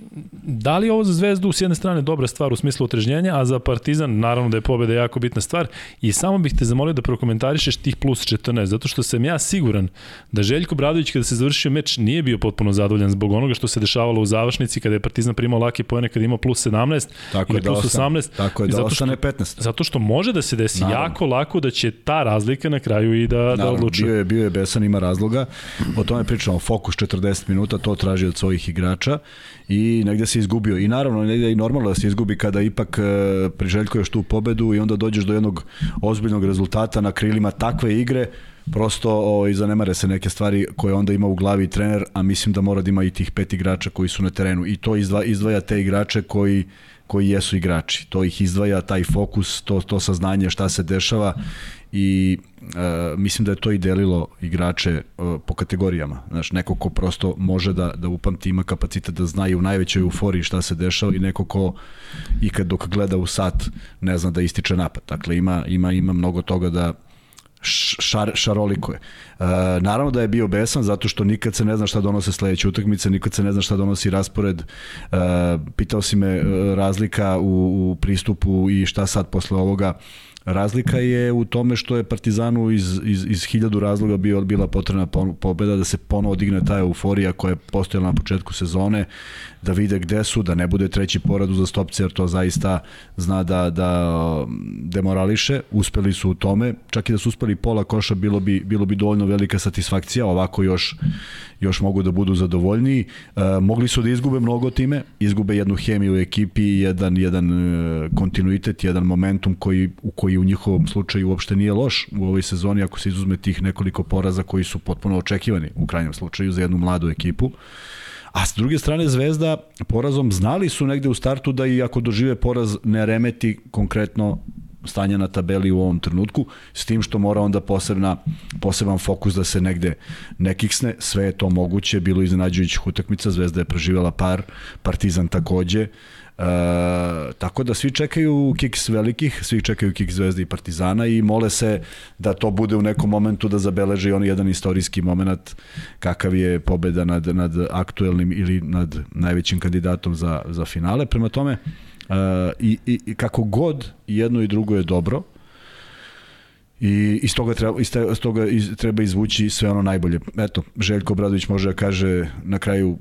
da li ovo za Zvezdu s jedne strane dobra stvar u smislu otrežnjenja, a za Partizan naravno da je pobeda jako bitna stvar i samo bih te zamolio da prokomentarišeš tih plus 14, zato što sam ja siguran da Željko Bradović kada se završio meč nije bio potpuno zadovoljan zbog onoga što se dešavalo u završnici kada je Partizan Partizan primao laki poene kad ima plus 17 tako ili plus da 18. Tako je, da zato što, ostane 15. Zato što može da se desi Naravno. jako lako da će ta razlika na kraju i da, da Naravno, da odluče. Bio je, bio je besan, ima razloga. O tome pričamo, fokus 40 minuta, to traži od svojih igrača i negde se izgubio. I naravno, negde i normalno da se izgubi kada ipak e, priželjkuješ tu pobedu i onda dođeš do jednog ozbiljnog rezultata na krilima takve igre prosto ovaj, zanemare se neke stvari koje onda ima u glavi trener, a mislim da mora da ima i tih pet igrača koji su na terenu i to izdva, izdvaja te igrače koji koji jesu igrači. To ih izdvaja taj fokus, to, to saznanje šta se dešava i e, mislim da je to i delilo igrače e, po kategorijama. Znaš, neko ko prosto može da, da upamti, ima kapacitet da zna i u najvećoj euforiji šta se dešava i neko ko i kad dok gleda u sat ne zna da ističe napad. Dakle, ima, ima, ima mnogo toga da, šar, šaroliko je. E, naravno da je bio besan zato što nikad se ne zna šta donose sledeće utakmice, nikad se ne zna šta donosi raspored. E, pitao si me e, razlika u, u pristupu i šta sad posle ovoga. Razlika je u tome što je Partizanu iz, iz, iz hiljadu razloga bio, bila potrebna pobeda da se ponovo digne ta euforija koja je postojala na početku sezone, da vide gde su, da ne bude treći porad za stopce, jer to zaista zna da, da demorališe. Uspeli su u tome, čak i da su uspeli pola koša, bilo bi, bilo bi dovoljno velika satisfakcija, ovako još, još mogu da budu zadovoljniji. E, mogli su da izgube mnogo time, izgube jednu hemiju u ekipi, jedan, jedan e, kontinuitet, jedan momentum koji, u koji u njihovom slučaju uopšte nije loš u ovoj sezoni ako se izuzme tih nekoliko poraza koji su potpuno očekivani u krajnjem slučaju za jednu mladu ekipu A s druge strane Zvezda porazom znali su negde u startu da i ako dožive poraz ne remeti konkretno stanje na tabeli u ovom trenutku, s tim što mora onda posebna, poseban fokus da se negde ne kiksne, sve je to moguće, bilo iznenađujućih utakmica, Zvezda je preživjela par, Partizan takođe, E, tako da svi čekaju kiks velikih, svi čekaju kiks Zvezde i Partizana i mole se da to bude u nekom momentu da zabeleži on jedan istorijski moment kakav je pobeda nad, nad aktuelnim ili nad najvećim kandidatom za, za finale. Prema tome, uh, i, i, kako god jedno i drugo je dobro, I iz toga treba, iz toga iz, treba izvući sve ono najbolje. Eto, Željko Bradović može da kaže na kraju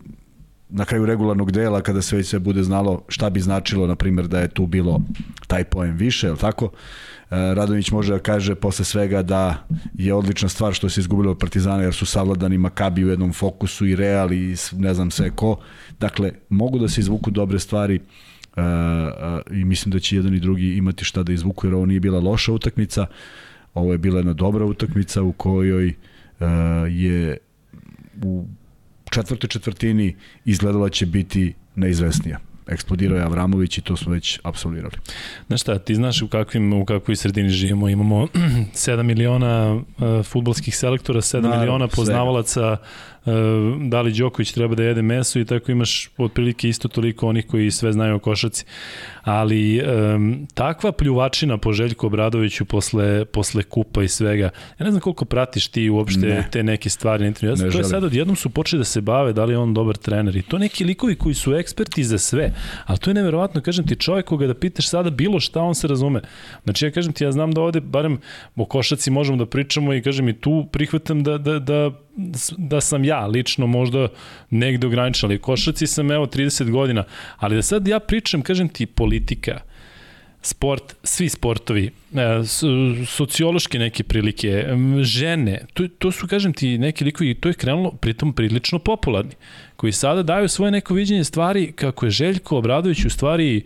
na kraju regularnog dela kada sve se bude znalo šta bi značilo na primjer da je tu bilo taj poen više, je tako? E, Radović može da kaže posle svega da je odlična stvar što se izgubilo od Partizana jer su savladani Makabi u jednom fokusu i Real i ne znam sve ko. Dakle, mogu da se izvuku dobre stvari uh, i mislim da će jedan i drugi imati šta da izvuku jer ovo nije bila loša utakmica. Ovo je bila jedna dobra utakmica u kojoj uh, je u četvrtoj četvrtini izgledala će biti neizvesnija eksplodirao je Avramović i to smo već absolvirali. Znaš šta, ti znaš u, kakvim, u kakvoj sredini živimo. Imamo 7 miliona uh, futbolskih selektora, 7 Naravno, miliona poznavalaca da li Đoković treba da jede meso i tako imaš otprilike isto toliko onih koji sve znaju o košaci ali um, takva pljuvačina po Željku Obradoviću posle, posle kupa i svega, ja ne znam koliko pratiš ti uopšte ne. te neke stvari na internetu. Ja to je sad odjednom su počeli da se bave da li je on dobar trener i to neki likovi koji su eksperti za sve, ali to je neverovatno, kažem ti čovjek koga da pitaš sada bilo šta on se razume. Znači ja kažem ti, ja znam da ovde barem o košaci možemo da pričamo i kažem i tu prihvatam da, da, da da sam ja lično možda negde ograničen, ali košarci sam evo 30 godina, ali da sad ja pričam, kažem ti, politika, sport, svi sportovi, e, sociološke neke prilike, žene, to, to su, kažem ti, neki likovi, to je krenulo pritom prilično popularni, koji sada daju svoje neko viđenje stvari kako je Željko Obradović u stvari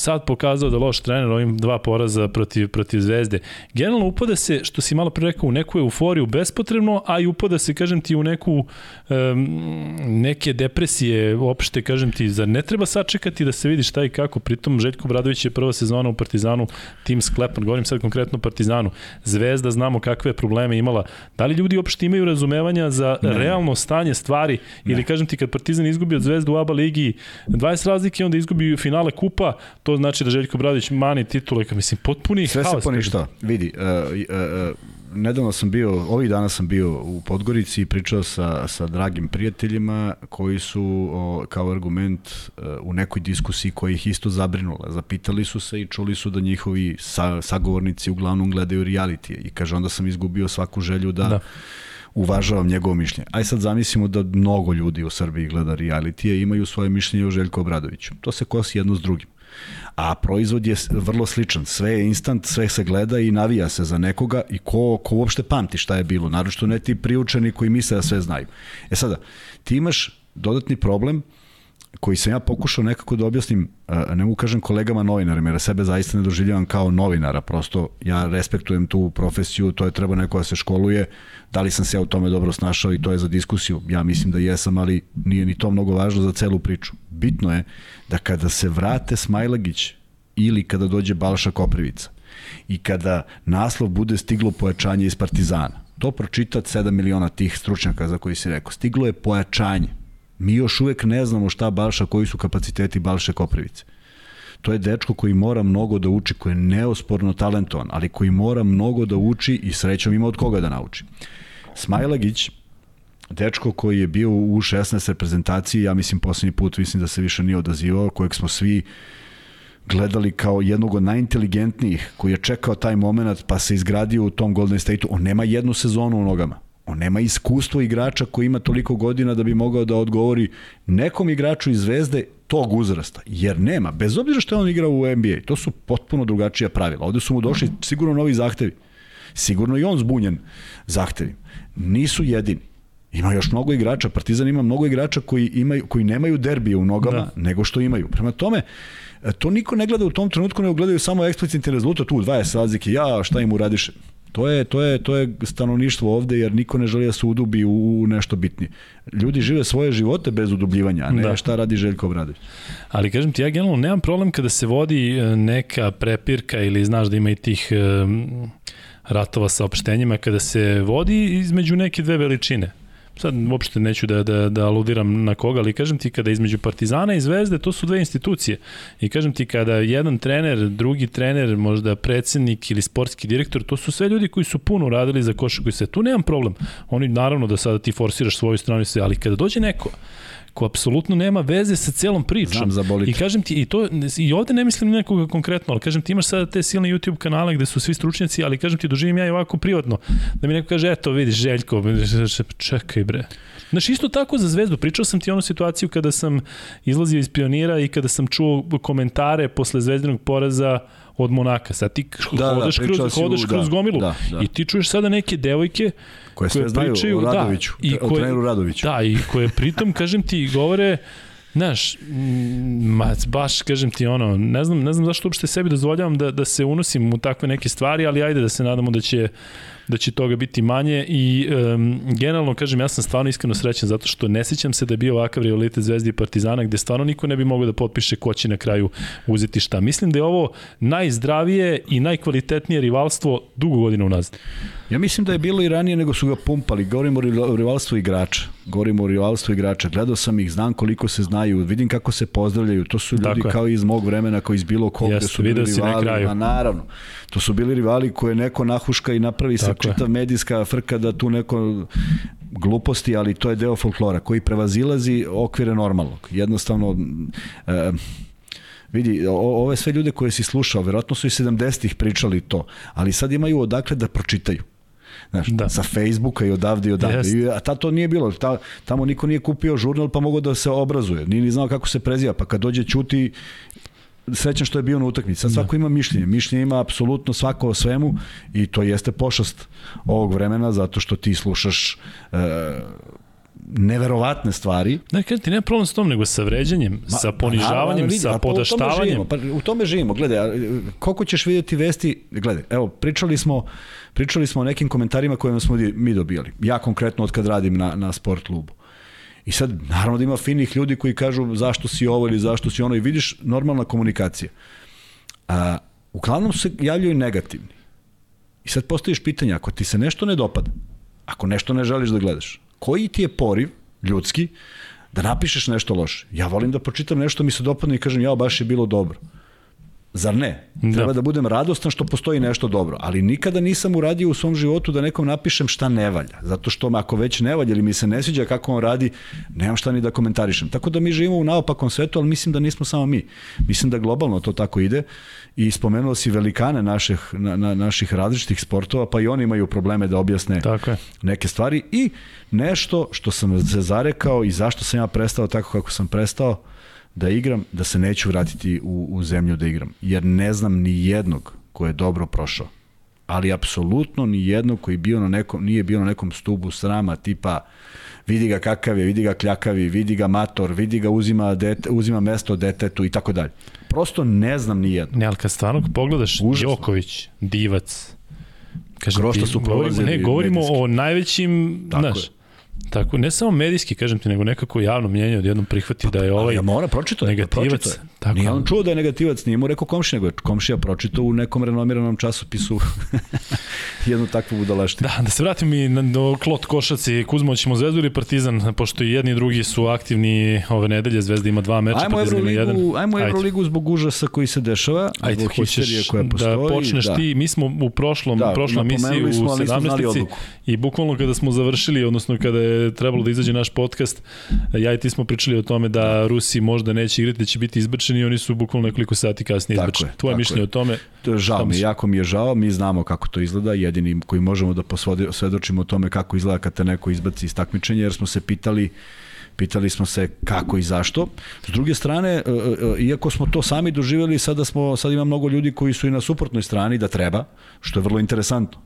sad pokazao da loš trener ovim dva poraza protiv, protiv Zvezde. Generalno upada se, što si malo pre rekao, u neku euforiju bespotrebno, a i upada se, kažem ti, u neku um, neke depresije uopšte, kažem ti, zar ne treba sačekati da se vidi šta i kako, pritom Željko Bradović je prva sezona u Partizanu, tim sklepan, govorim sad konkretno Partizanu, Zvezda znamo kakve probleme imala, da li ljudi uopšte imaju razumevanja za ne. realno stanje stvari, ne. ili kažem ti, kad Partizan izgubi od Zvezdu u ABA ligi 20 razlike, onda izgubi finale kupa, to znači da Željko Bradović mani titule, kao mislim, potpuni Sve haos. Sve se poništa, vidi, uh, uh, nedavno sam bio, ovih dana sam bio u Podgorici i pričao sa, sa dragim prijateljima koji su o, kao argument uh, u nekoj diskusiji koja ih isto zabrinula. Zapitali su se i čuli su da njihovi sa, sagovornici uglavnom gledaju reality i kaže onda sam izgubio svaku želju da, da uvažavam njegovo mišljenje. Aj sad zamislimo da mnogo ljudi u Srbiji gleda reality i imaju svoje mišljenje o Željko Obradoviću. To se kosi jedno s drugim a proizvod je vrlo sličan. Sve je instant, sve se gleda i navija se za nekoga i ko, ko uopšte pamti šta je bilo, naročito ne ti priučeni koji misle da sve znaju. E sada, ti imaš dodatni problem koji sam ja pokušao nekako da objasnim, ne mogu kažem kolegama novinarima, jer sebe zaista ne doživljavam kao novinara, prosto ja respektujem tu profesiju, to je treba neko da se školuje, da li sam se ja u tome dobro snašao i to je za diskusiju, ja mislim da jesam, ali nije ni to mnogo važno za celu priču. Bitno je da kada se vrate Smajlagić ili kada dođe Balša Koprivica i kada naslov bude stiglo pojačanje iz Partizana, to pročitat 7 miliona tih stručnjaka za koji si rekao, stiglo je pojačanje, Mi još uvek ne znamo šta Balša, koji su kapaciteti Balše Koprivice. To je dečko koji mora mnogo da uči, koji je neosporno talentovan, ali koji mora mnogo da uči i srećom ima od koga da nauči. Smajlagić, dečko koji je bio u 16 reprezentaciji, ja mislim poslednji put, mislim da se više nije odazivao, kojeg smo svi gledali kao jednog od najinteligentnijih, koji je čekao taj moment pa se izgradio u tom Golden State-u. On nema jednu sezonu u nogama On nema iskustvo igrača koji ima toliko godina da bi mogao da odgovori nekom igraču iz Zvezde tog uzrasta, jer nema, bez obzira što je on igrao u NBA, to su potpuno drugačija pravila. Ovde su mu došli sigurno novi zahtevi. Sigurno i on zbunjen zahtevi. Nisu jedini. Ima još mnogo igrača, Partizan ima mnogo igrača koji imaju koji nemaju derbije u nogama da. nego što imaju. Prema tome, to niko ne gleda u tom trenutku, nego gledaju samo eksplicitni rezultat, tu 20 razlike, ja šta im uradiše. To je, to, je, to je stanovništvo ovde jer niko ne želi da se udubi u nešto bitnije. Ljudi žive svoje živote bez udubljivanja, a ne da. šta radi Željko Obradović. Ali kažem ti, ja generalno nemam problem kada se vodi e, neka prepirka ili znaš da ima i tih um, ratova sa opštenjima, kada se vodi između neke dve veličine sad uopšte neću da, da, da aludiram na koga, ali kažem ti kada između Partizana i Zvezde, to su dve institucije. I kažem ti kada jedan trener, drugi trener, možda predsednik ili sportski direktor, to su sve ljudi koji su puno radili za košarku i sve. Tu nemam problem. Oni naravno da sada ti forsiraš svoju stranu i sve, ali kada dođe neko ko apsolutno nema veze sa celom pričom. Znam I kažem ti, i, to, i ovde ne mislim nekoga konkretno, ali kažem ti imaš sada te silne YouTube kanale gde su svi stručnjaci, ali kažem ti, doživim ja i ovako privatno, da mi neko kaže, eto vidiš Željko, čekaj bre. Znaš, isto tako za Zvezdu, pričao sam ti onu situaciju kada sam izlazio iz pionira i kada sam čuo komentare posle zvezdinog poraza od Monaka. Sad ti da, da hodaš, da, kroz, hodaš kroz da, gomilu da, da. i ti čuješ sada neke devojke koje, koje sve pričaju, o da, Radoviću, da, i koje, o treneru Radoviću. Da, i koje pritom, kažem ti, govore, Znaš, ma, baš, kažem ti, ono, ne znam, ne znam zašto uopšte sebi dozvoljavam da, da se unosim u takve neke stvari, ali ajde da se nadamo da će da će toga biti manje i um, generalno kažem ja sam stvarno iskreno srećan zato što ne sećam se da je bio ovakav rivalitet Zvezdi i Partizana gde stvarno niko ne bi mogao da potpiše ko će na kraju uzeti šta. Mislim da je ovo najzdravije i najkvalitetnije rivalstvo dugo godina unazad. Ja mislim da je bilo i ranije nego su ga pumpali. Govorimo o rivalstvu igrača. Govorimo o rivalstvu igrača. Gledao sam ih, znam koliko se znaju, vidim kako se pozdravljaju. To su ljudi Tako kao iz mog vremena, kao iz bilo koga Jeste, su bili rivali. Na naravno. To su bili rivali koje neko nahuška i napravi se čitav medijska frka da tu neko gluposti, ali to je deo folklora koji prevazilazi okvire normalnog. Jednostavno, e, vidi, o, ove sve ljude koje si slušao, verovatno su i 70-ih pričali to, ali sad imaju odakle da pročitaju. Znaš, da. sa Facebooka i odavde i odavde. Yes. A ta to nije bilo. Ta, tamo niko nije kupio žurnal pa mogao da se obrazuje. Nije ni znao kako se preziva. Pa kad dođe Ćuti srećan što je bio na utakmici. Sad da. svako ima mišljenje. Mišljenje ima apsolutno svako o svemu i to jeste pošast ovog vremena zato što ti slušaš uh, neverovatne stvari. Ne, kada ti nema problem s tom, nego sa vređanjem, Ma, sa ponižavanjem, vidi, sa podaštavanjem. Pa, u tome živimo. Gledaj, koliko ćeš vidjeti vesti, gledaj, evo, pričali smo, pričali smo o nekim komentarima koje smo mi dobijali. Ja konkretno od kad radim na, na sport klubu. I sad, naravno da ima finih ljudi koji kažu zašto si ovo ili zašto si ono i vidiš normalna komunikacija. A, uglavnom se javljaju negativni. I sad postojiš pitanje, ako ti se nešto ne dopada, ako nešto ne želiš da gledaš, koji ti je poriv, ljudski, da napišeš nešto loše? Ja volim da pročitam nešto mi se dopadne i kažem, ja, baš je bilo dobro. Zar ne? Da. Treba da budem radostan što postoji nešto dobro, ali nikada nisam uradio u svom životu da nekom napišem šta ne valja, zato što ako već ne valja ili mi se ne sviđa kako on radi, nemam šta ni da komentarišem. Tako da mi živimo u naopakom svetu, ali mislim da nismo samo mi. Mislim da globalno to tako ide i spomenuo si velikane naših, na, na, naših različitih sportova, pa i oni imaju probleme da objasne tako je. neke stvari i nešto što sam se zarekao i zašto sam ja prestao tako kako sam prestao, da igram, da se neću vratiti u, u zemlju da igram. Jer ne znam ni jednog ko je dobro prošao. Ali apsolutno ni jednog koji bio na nekom, nije bio na nekom stubu srama tipa vidi ga kakav je, vidi ga kljakavi, vidi ga mator, vidi ga uzima, dete, uzima mesto detetu i tako dalje. Prosto ne znam ni jedno. Ne, ali kad stvarno pogledaš Užasno. Joković, Divac, Kažem, Grošto su govorimo, ne, govorimo medijski. o najvećim, Tako znaš, je. Tako, ne samo medijski, kažem ti, nego nekako javno mnjenje odjednom prihvati pa, da je ovaj ja mora pročito negativac. Pročito. Tako. Nije on čuo da je negativac, nije mu rekao komši, nego je komšija pročito u nekom renomiranom časopisu jednu takvu budalaštinu. Da, da se vratim i na, do Klot Košac i Kuzmo, ćemo Zvezdu ili Partizan, pošto i jedni i drugi su aktivni ove nedelje, Zvezda ima dva meča, ajmo Partizan ima jedan. Ajmo Euroligu zbog užasa koji se dešava, Ajde, zbog histerije koja da postoji. Da počneš da. ti, mi smo u prošlom, da, prošlom misiji u 17. I bukvalno kada smo završili, odnosno kada je trebalo da izađe naš podcast, ja i ti smo pričali o tome da Rusi možda neće igrati, da će biti izbrčeni i oni su bukvalno nekoliko sati kasnije izbrčeni. Tvoje mišljenje je. o tome? To je žao mi, jako mi je žao, mi znamo kako to izgleda, jedini koji možemo da posvedočimo o tome kako izgleda kad te neko izbaci iz takmičenja, jer smo se pitali pitali smo se kako i zašto. S druge strane, e, e, e, iako smo to sami doživjeli, sada smo sad ima mnogo ljudi koji su i na suprotnoj strani da treba, što je vrlo interesantno.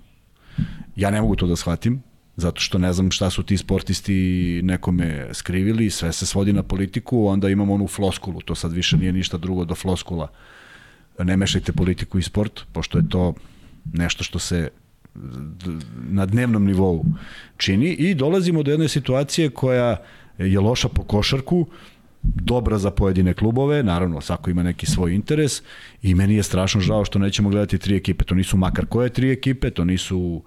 Ja ne mogu to da shvatim, zato što ne znam šta su ti sportisti nekome skrivili, sve se svodi na politiku, onda imamo onu floskulu, to sad više nije ništa drugo do floskula. Ne mešajte politiku i sport, pošto je to nešto što se na dnevnom nivou čini i dolazimo do jedne situacije koja je loša po košarku, dobra za pojedine klubove, naravno svako ima neki svoj interes i meni je strašno žao što nećemo gledati tri ekipe, to nisu makar koje tri ekipe, to nisu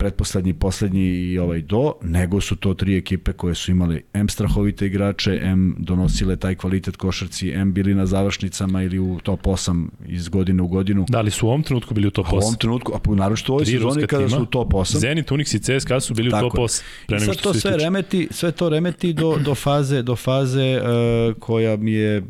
pretposlednji, poslednji i ovaj do, nego su to tri ekipe koje su imali M strahovite igrače, M donosile taj kvalitet košarci, M bili na završnicama ili u top 8 iz godine u godinu. Da li su u ovom trenutku bili u top 8? U ovom trenutku, a naročito u ovoj sezoni kada tima, su u top 8. Zenit, Unix i CSKA su bili Tako. u top 8. Pre I sad to sve remeti, sve to remeti do, do faze, do faze uh, koja mi je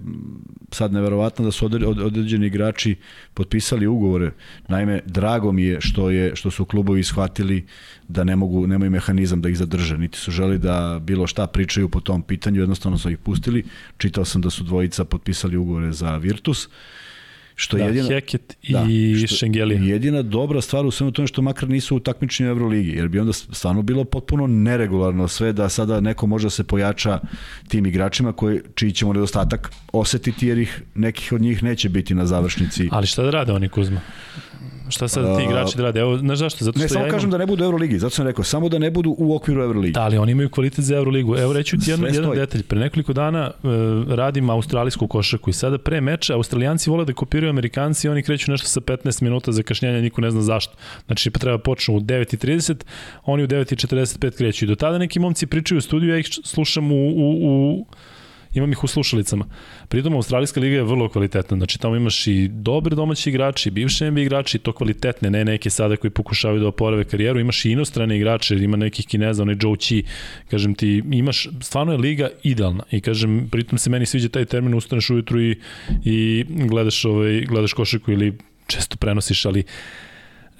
sad neverovatno da su određeni igrači potpisali ugovore. Naime, drago mi je što je što su klubovi shvatili da ne mogu nemaju mehanizam da ih zadrže, niti su želi da bilo šta pričaju po tom pitanju, jednostavno su ih pustili. Čitao sam da su dvojica potpisali ugovore za Virtus. Što da, jedina, Heket i da, Šengeli. Jedina dobra stvar u svemu tome što makar nisu u takmičenju Euroligi, jer bi onda stvarno bilo potpuno neregularno sve da sada neko može da se pojača tim igračima koji, čiji ćemo nedostatak osetiti jer ih nekih od njih neće biti na završnici. Ali šta da rade oni Kuzma? Šta sad ti igrači da rade? Evo, znaš zašto? Zato što ne, samo ja imam... kažem da ne budu u Euroligi, zato sam rekao, samo da ne budu u okviru Euroligi. Da, ali oni imaju kvalitet za Euroligu. Evo reću ti jedan, jedan detalj. Pre nekoliko dana uh, radim australijsku košarku i sada pre meča Australijanci vole da kopiraju Amerikanci i oni kreću nešto sa 15 minuta zakašnjenja, niko ne zna zašto. Znači pa treba počnu u 9.30, oni u 9.45 kreću i do tada neki momci pričaju u studiju, ja ih slušam u, u, u imam ih u slušalicama. Pritom Australijska liga je vrlo kvalitetna, znači tamo imaš i dobre domaći igrači, bivše NBA igrači, to kvalitetne, ne neke sada koji pokušavaju da oporave karijeru, imaš i inostrane igrače, ima nekih Kineza, onaj Joe Chi, kažem ti, imaš, stvarno je liga idealna. I kažem, pritom se meni sviđa taj termin, ustaneš ujutru i, i gledaš, ovaj, gledaš košarku ili često prenosiš, ali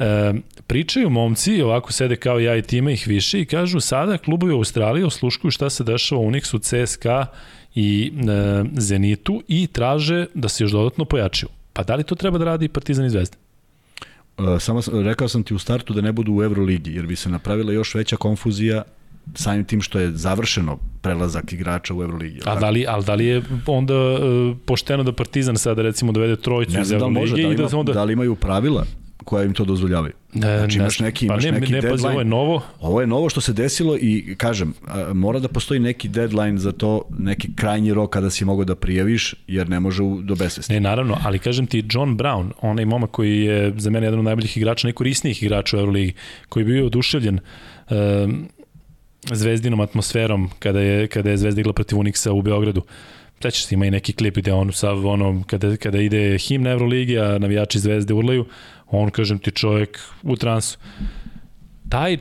E, pričaju momci, ovako sede kao ja i tima ih više i kažu sada klubovi u Australiji osluškuju šta se dešava u Unixu, CSKA i e, Zenitu i traže da se još dodatno pojačaju. Pa da li to treba da radi Partizan i Zvezda? E, samo rekao sam ti u startu da ne budu u Euroligi, jer bi se napravila još veća konfuzija samim tim što je završeno prelazak igrača u Euroligi. A da li, ali da li je onda uh, pošteno da Partizan sada recimo dovede trojicu iz Euroligi? Da, može, da, ima, i da, onda... da li imaju pravila koja im to dozvoljavaju. Ne, znači imaš neki, pa imaš ne, neki ne, deadline. ovo je novo. Ovo je novo što se desilo i kažem, mora da postoji neki deadline za to, neki krajnji rok kada si mogao da prijaviš, jer ne može do besvesti. Ne, naravno, ali kažem ti, John Brown, onaj momak koji je za mene jedan od najboljih igrača, najkorisnijih igrača u Euroligi, koji je bio oduševljen um, zvezdinom atmosferom kada je, kada je Zvezda igla protiv Unixa u Beogradu. Sećaš se, ima i neki klip gde on sav ono, kada, kada ide himna Euroligi, a navijači Zvezde urlaju, on, kažem ti, čovjek u transu. Taj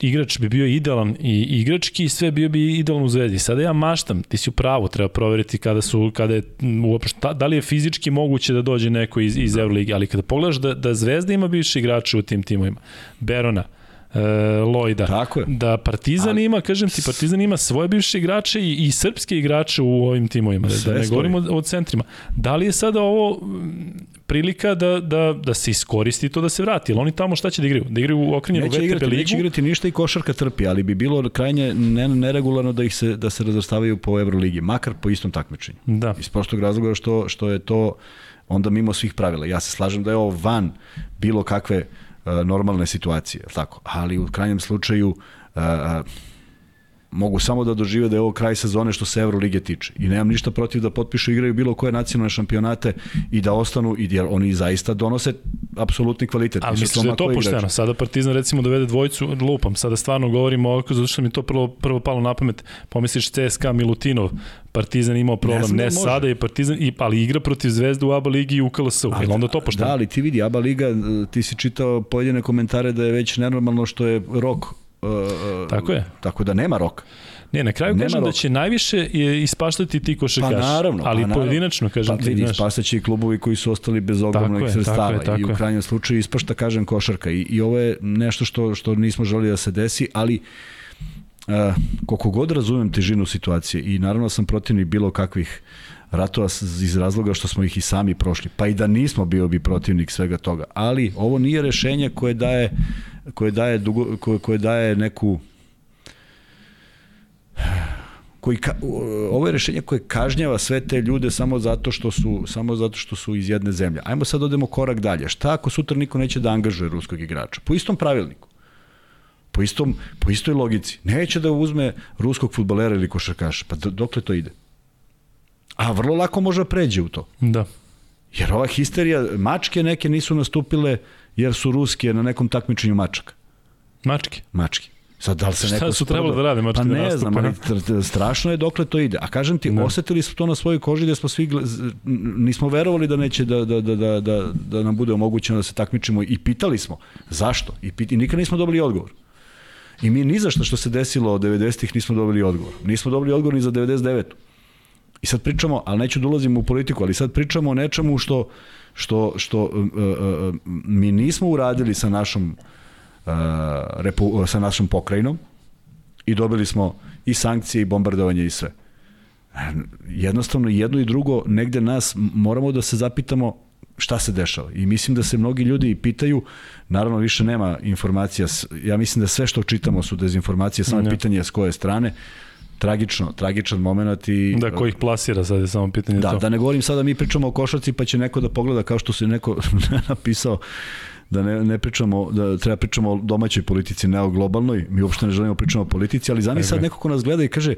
igrač bi bio idealan i igrački i sve bio bi idealan u zvezdi. Sada ja maštam, ti si u pravu, treba proveriti kada su, kada je uopšte, da li je fizički moguće da dođe neko iz, iz Euroligi, ali kada pogledaš da, da Zvezda ima više igrača u tim timovima, Berona, e, Lojda. Tako je. Da Partizan Ali, ima, kažem ti, Partizan ima svoje bivše igrače i, i srpske igrače u ovim timovima, da, da ne govorimo o, o centrima. Da li je sada ovo prilika da, da, da se iskoristi to da se vrati. Ali oni tamo šta će da igraju? Da igraju u okrenjenu VTB igrati, ligu? Neće igrati ništa i košarka trpi, ali bi bilo krajnje neregularno da ih se, da se razvrstavaju po Euroligi, makar po istom takmičenju. Da. Iz prostog razloga što, što je to onda mimo svih pravila. Ja se slažem da je ovo van bilo kakve normalne situacije, tako. Ali u krajnjem slučaju mogu samo da dožive da je ovo kraj sezone što se Evrolige tiče. I nemam ništa protiv da potpišu igraju bilo koje nacionalne šampionate i da ostanu, i jer oni zaista donose apsolutni kvalitet. Ali misliš da je to pošteno? Sada Partizan recimo dovede dvojicu, lupam, sada stvarno govorimo ovako, zato što mi to prvo, prvo palo na pamet, pomisliš CSKA Milutinov, Partizan imao problem, ne, ne da sada je Partizan, i, ali igra protiv Zvezde u ABA ligi i u KLS-u, je onda to pošteno? Da, ali ti vidi, ABA liga, ti si čitao pojedine komentare da je već nenormalno što je rok Uh, tako je. Tako da nema roka. Ne, na kraju Nema kažem da rok. da će najviše ispaštati ti košarkaši. Pa naravno. Ali pa pojedinačno, kažem pa, ti. Vidi, ispaštaće i klubovi koji su ostali bez ogromnog sredstava. Tako je, tako I u krajnjem slučaju ispašta, kažem, košarka. I, i ovo je nešto što, što nismo želi da se desi, ali uh, koliko god razumem težinu situacije i naravno sam protivnik bilo kakvih ratova iz razloga što smo ih i sami prošli. Pa i da nismo bio bi protivnik svega toga. Ali ovo nije rešenje koje daje koje daje, dugo, koje, koje daje neku koji ka, ovo je rešenje koje kažnjava sve te ljude samo zato što su samo zato što su iz jedne zemlje. Ajmo sad odemo korak dalje. Šta ako sutra niko neće da angažuje ruskog igrača? Po istom pravilniku. Po istom po istoj logici. Neće da uzme ruskog fudbalera ili košarkaša. Pa dokle to ide? A vrlo lako može da pređe u to. Da. Jer ova histerija, mačke neke nisu nastupile jer su ruske na nekom takmičenju mačaka. Mačke? Mačke. Sad, da li se Šta su trebalo da rade mačke Pa da ne nastupe, znam, ali tr- strašno je dokle to ide. A kažem ti, Da. osetili smo to na svojoj koži gde smo svi, nismo verovali da neće da, da, da, da, da, da nam bude omogućeno da se takmičimo i pitali smo zašto i, pit, i nikad nismo dobili odgovor. I mi ni za što što se desilo od 90-ih nismo dobili odgovor. Nismo dobili odgovor ni za 99 I sad pričamo, ali neću da ulazim u politiku, ali sad pričamo o nečemu što, što, što uh, uh, mi nismo uradili sa našom uh, repu, sa našom pokrajinom i dobili smo i sankcije i bombardovanje i sve. Jednostavno jedno i drugo negde nas moramo da se zapitamo šta se dešava. I mislim da se mnogi ljudi pitaju, naravno više nema informacija, ja mislim da sve što čitamo su dezinformacije, samo je pitanje s koje strane. Tragično, tragičan moment i Da, ko ih plasira, sad je samo pitanje Da, to. da ne govorim sada mi pričamo o košarci pa će neko da pogleda kao što se neko napisao da ne, ne pričamo, da treba pričamo o domaćoj politici, ne o globalnoj, mi uopšte ne želimo pričamo o politici, ali zamisli sad neko ko nas gleda i kaže,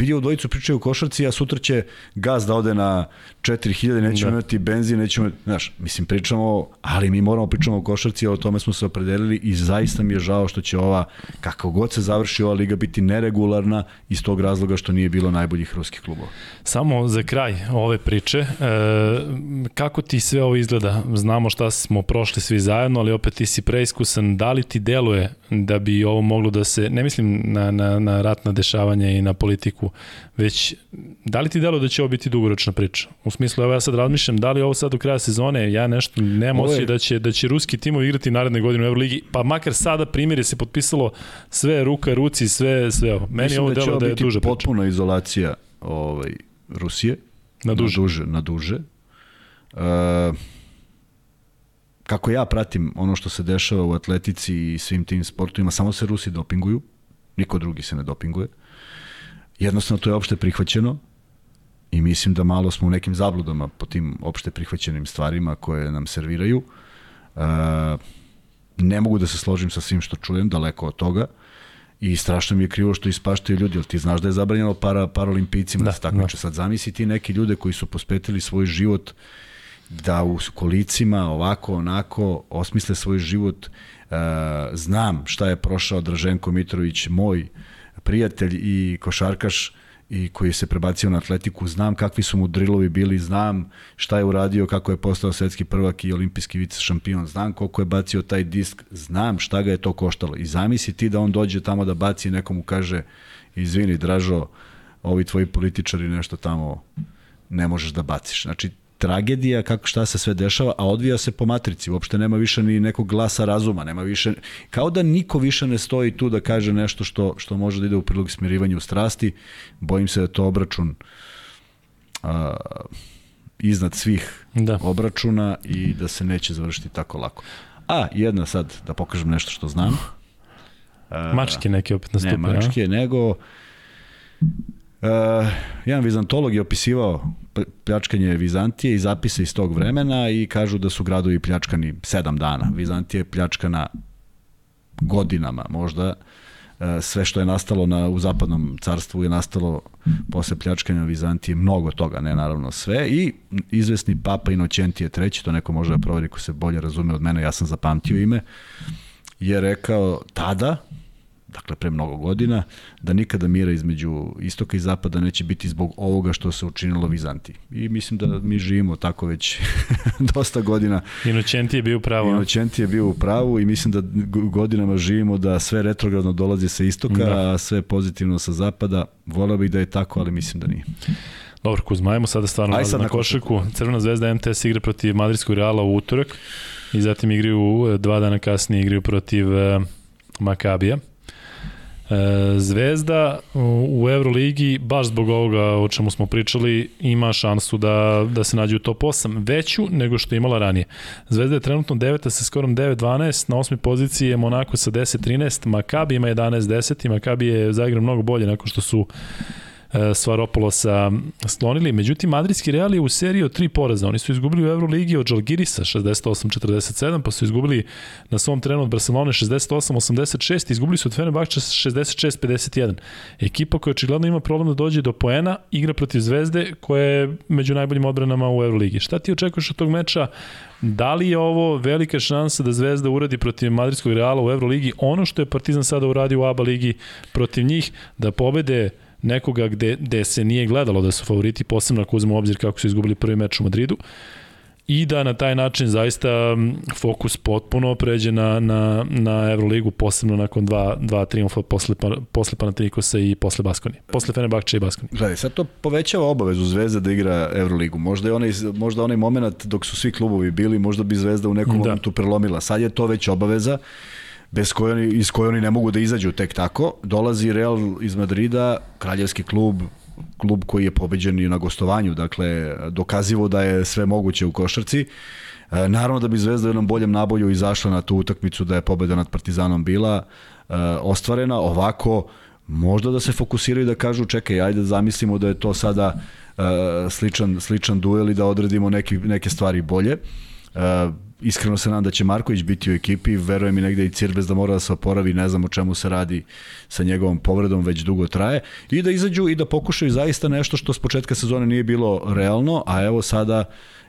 vidi u dvojicu pričaju o košarci, a sutra će gaz da ode na 4000, nećemo Da. imati benzin, nećemo, znaš, mislim pričamo, ali mi moramo pričamo o košarci, o tome smo se opredelili i zaista mi je žao što će ova, kako god se završi ova liga biti neregularna iz tog razloga što nije bilo najboljih ruskih klubova. Samo za kraj ove priče, e, kako ti sve ovo izgleda? Znamo šta smo prošli svi zajedno, ali opet ti si preiskusan. Da li ti deluje da bi ovo moglo da se, ne mislim na, na, na ratna dešavanja i na politiku, već da li ti deluje da će ovo biti dugoročna priča? U smislu, evo ja sad razmišljam, da li ovo sad do kraja sezone, ja nešto nemam osjećaj da će, da će ruski timovi igrati naredne godine u Euroligi, pa makar sada primjer je se potpisalo sve ruka, ruci, sve, sve ovo. Meni Mislim ovo da će ovo da je duža priča. potpuna izolacija ovaj, Rusije. Na duže. Na duže. Na duže. E, kako ja pratim ono što se dešava u atletici i svim tim sportovima, samo se Rusi dopinguju, niko drugi se ne dopinguje. Jednostavno to je opšte prihvaćeno i mislim da malo smo u nekim zabludama po tim opšte prihvaćenim stvarima koje nam serviraju. E, ne mogu da se složim sa svim što čujem, daleko od toga. I strašno mi je krivo što ispaštaju ljudi, jer ti znaš da je zabranjeno para, paralimpijcima da, Da, se takmiče. Sad zamisli ti neki ljude koji su pospetili svoj život da u kolicima ovako, onako, osmisle svoj život. E, znam šta je prošao Draženko Mitrović, moj prijatelj i košarkaš i koji se prebacio na atletiku, znam kakvi su mu drilovi bili, znam šta je uradio, kako je postao svetski prvak i olimpijski vice šampion, znam koliko je bacio taj disk, znam šta ga je to koštalo. I zamisli ti da on dođe tamo da baci i nekomu kaže, izvini Dražo, ovi tvoji političari nešto tamo ne možeš da baciš. Znači, tragedija kako šta se sve dešava, a odvija se po matrici, uopšte nema više ni nekog glasa razuma, nema više kao da niko više ne stoji tu da kaže nešto što što može da ide u prilog smirivanju strasti. Bojim se da je to obračun a, iznad svih Da. obračuna i da se neće završiti tako lako. A, jedna sad, da pokažem nešto što znam. A, Mačke neke opet nastupe, ne, mačke, nego Uh, jedan vizantolog je opisivao pljačkanje Vizantije i zapise iz tog vremena i kažu da su gradovi pljačkani sedam dana. Vizantija je pljačkana godinama, možda. Uh, sve što je nastalo na, u zapadnom carstvu je nastalo posle pljačkanja Vizantije, mnogo toga, ne naravno sve, i izvesni papa Inoćentije III, to neko može da proveri ko se bolje razume od mene, ja sam zapamtio ime, je rekao tada, dakle pre mnogo godina, da nikada mira između istoka i zapada neće biti zbog ovoga što se učinilo Vizantiji. I mislim da mi živimo tako već dosta godina. Inoćenti je bio pravo. Inoćenti je bio u pravu i mislim da godinama živimo da sve retrogradno dolazi sa istoka, Da. a sve pozitivno sa zapada. Voleo bih da je tako, ali mislim da nije. Dobro, Kuzma, ajmo sada stvarno Aj sad na na košarku. Crvena zvezda MTS igra protiv Madridskog Reala u utorak i zatim igraju dva dana kasnije igraju protiv e, Makabija. E, Zvezda u, Euroligi, baš zbog ovoga o čemu smo pričali, ima šansu da, da se nađe u top 8, veću nego što je imala ranije. Zvezda je trenutno deveta sa skorom 9-12, na osmi poziciji je Monako sa 10-13, Makabi ima 11-10 i Makabi je zaigrao mnogo bolje nakon što su Svaropolosa sklonili. Međutim, Madridski Real je u seriji od tri poraza. Oni su izgubili u Euroligi od Žalgirisa 68-47, pa su izgubili na svom terenu od Barcelone 68-86, izgubili su od Fenerbahča 66-51. Ekipa koja očigledno ima problem da dođe do poena, igra protiv Zvezde koja je među najboljim odbranama u Euroligi. Šta ti očekuješ od tog meča? Da li je ovo velika šansa da Zvezda uradi protiv Madridskog Reala u Euroligi ono što je Partizan sada uradio u ABA ligi protiv njih, da pobede nekoga gde, gde se nije gledalo da su favoriti, posebno ako uzmemo obzir kako su izgubili prvi meč u Madridu. I da na taj način zaista fokus potpuno pređe na, na, na Euroligu, posebno nakon dva, dva triumfa posle, pa, posle Panathinaikosa i posle Baskoni. Posle Fenerbahče i Baskoni. Gledaj, sad to povećava obavezu Zvezda da igra Euroligu. Možda je onaj, možda onaj moment dok su svi klubovi bili, možda bi Zvezda u nekom da. momentu prelomila. Sad je to već obaveza bez koje oni, iz koje oni ne mogu da izađu tek tako. Dolazi Real iz Madrida, kraljevski klub, klub koji je pobeđen i na gostovanju, dakle dokazivo da je sve moguće u košarci. E, naravno da bi Zvezda u jednom boljem naboju izašla na tu utakmicu da je pobeda nad Partizanom bila e, ostvarena, ovako možda da se fokusiraju da kažu čekaj, ajde da zamislimo da je to sada e, sličan, sličan duel i da odredimo neke, neke stvari bolje. Iskreno se nadam da će Marković biti u ekipi, verujem i negde i Cirbez da mora da se oporavi, ne znam o čemu se radi sa njegovom povredom, već dugo traje, i da izađu i da pokušaju zaista nešto što s početka sezone nije bilo realno, a evo sada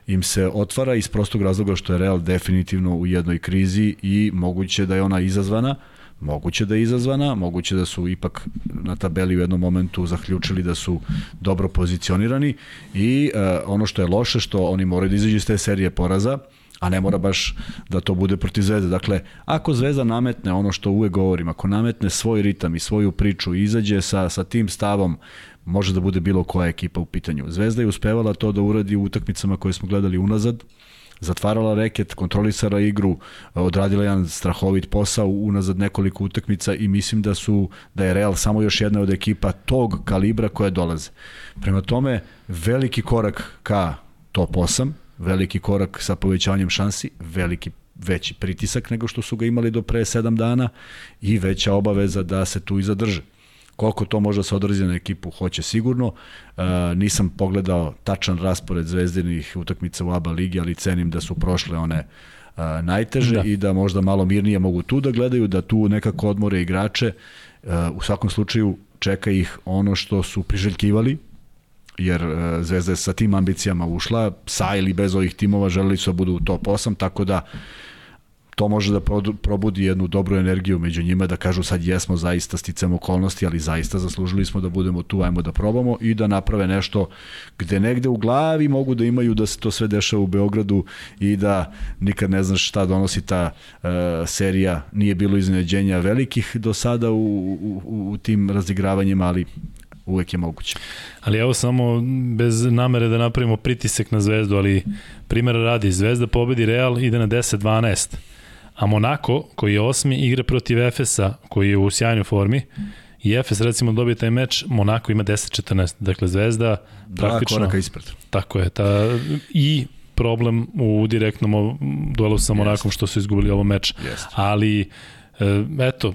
im se otvara iz prostog razloga što je Real definitivno u jednoj krizi i moguće da je ona izazvana, moguće da je izazvana, moguće da su ipak na tabeli u jednom momentu zaključili da su dobro pozicionirani i uh, ono što je loše što oni moraju da izađu iz te serije poraza, a ne mora baš da to bude protiv Zvezde. Dakle, ako Zvezda nametne ono što uvek govorim, ako nametne svoj ritam i svoju priču i izađe sa, sa tim stavom, može da bude bilo koja ekipa u pitanju. Zvezda je uspevala to da uradi u utakmicama koje smo gledali unazad, zatvarala reket, kontrolisala igru, odradila jedan strahovit posao unazad nekoliko utakmica i mislim da su da je Real samo još jedna od ekipa tog kalibra koja dolaze. Prema tome, veliki korak ka top 8, veliki korak sa povećanjem šansi, veliki veći pritisak nego što su ga imali do pre 7 dana i veća obaveza da se tu i zadrže. Koliko to može da se odrazi na ekipu, hoće sigurno. E, nisam pogledao tačan raspored zvezdinih utakmica u ABA ligi, ali cenim da su prošle one e, najteže da. i da možda malo mirnije mogu tu da gledaju, da tu nekako odmore igrače. E, u svakom slučaju čeka ih ono što su priželjkivali, jer e, Zvezda je sa tim ambicijama ušla, sa ili bez ovih timova želeli su da budu u top 8, tako da to može da probudi jednu dobru energiju među njima, da kažu sad jesmo zaista sticamo okolnosti, ali zaista zaslužili smo da budemo tu, ajmo da probamo i da naprave nešto gde negde u glavi mogu da imaju da se to sve dešava u Beogradu i da nikad ne znaš šta donosi ta uh, serija, nije bilo iznenađenja velikih do sada u, u, u tim razigravanjima, ali uvek je moguće. Ali evo samo bez namere da napravimo pritisak na Zvezdu, ali primjera radi, Zvezda pobedi Real, ide na 10-12, a Monako, koji je osmi, igra protiv Efesa, koji je u sjajnoj formi, i Efes recimo dobije taj meč, Monako ima 10-14, dakle Zvezda Dva praktično... koraka ispred. Tako je, ta, i problem u direktnom duelu sa Monakom što su izgubili ovo meč. Jest. Ali, e, eto,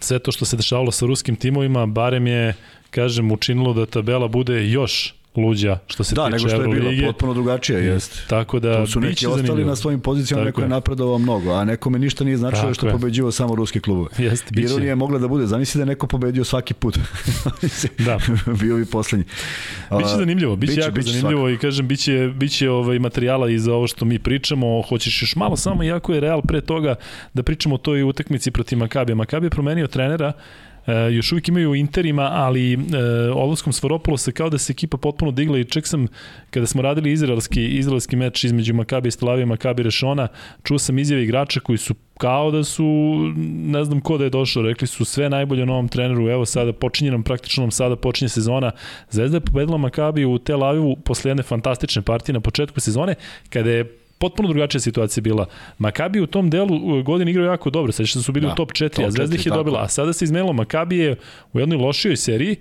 sve to što se dešavalo sa ruskim timovima, barem je, kažem, učinilo da tabela bude još luđa što se da, tiče nego što je bilo potpuno drugačija, jest. Tako da tu su neki ostali zanimljivo. na svojim pozicijama, neko je napredovao mnogo, a nekome ništa nije značilo Tako što je pobeđivao samo ruski klubove. Jeste, biće. Ironija je mogla da bude, zamisli da je neko pobedio svaki put. da. Bio bi poslednji. Biće zanimljivo, biće, biće jako biće zanimljivo svako. i kažem biće biće ovaj materijala i za ovo što mi pričamo. Hoćeš još malo samo jako je Real pre toga da pričamo o toj utakmici protiv Makabija. Makabi je promenio trenera e, još uvijek imaju Interima, ali e, odlaskom se kao da se ekipa potpuno digla i ček sam, kada smo radili izraelski, izraelski meč između Makabi i Stelavija i Makabi Rešona, čuo sam izjave igrača koji su kao da su, ne znam ko da je došao, rekli su sve najbolje novom treneru, evo sada počinje nam praktično nam sada počinje sezona. Zvezda je pobedila Makabi u Tel Avivu posle jedne fantastične partije na početku sezone, kada je potpuno drugačija situacija bila. Makabi u tom delu godine igrao jako dobro, sad što su bili da, u top 4, top a Zvezda ih je dobila, a sada se izmenilo Makabi je u jednoj lošijoj seriji,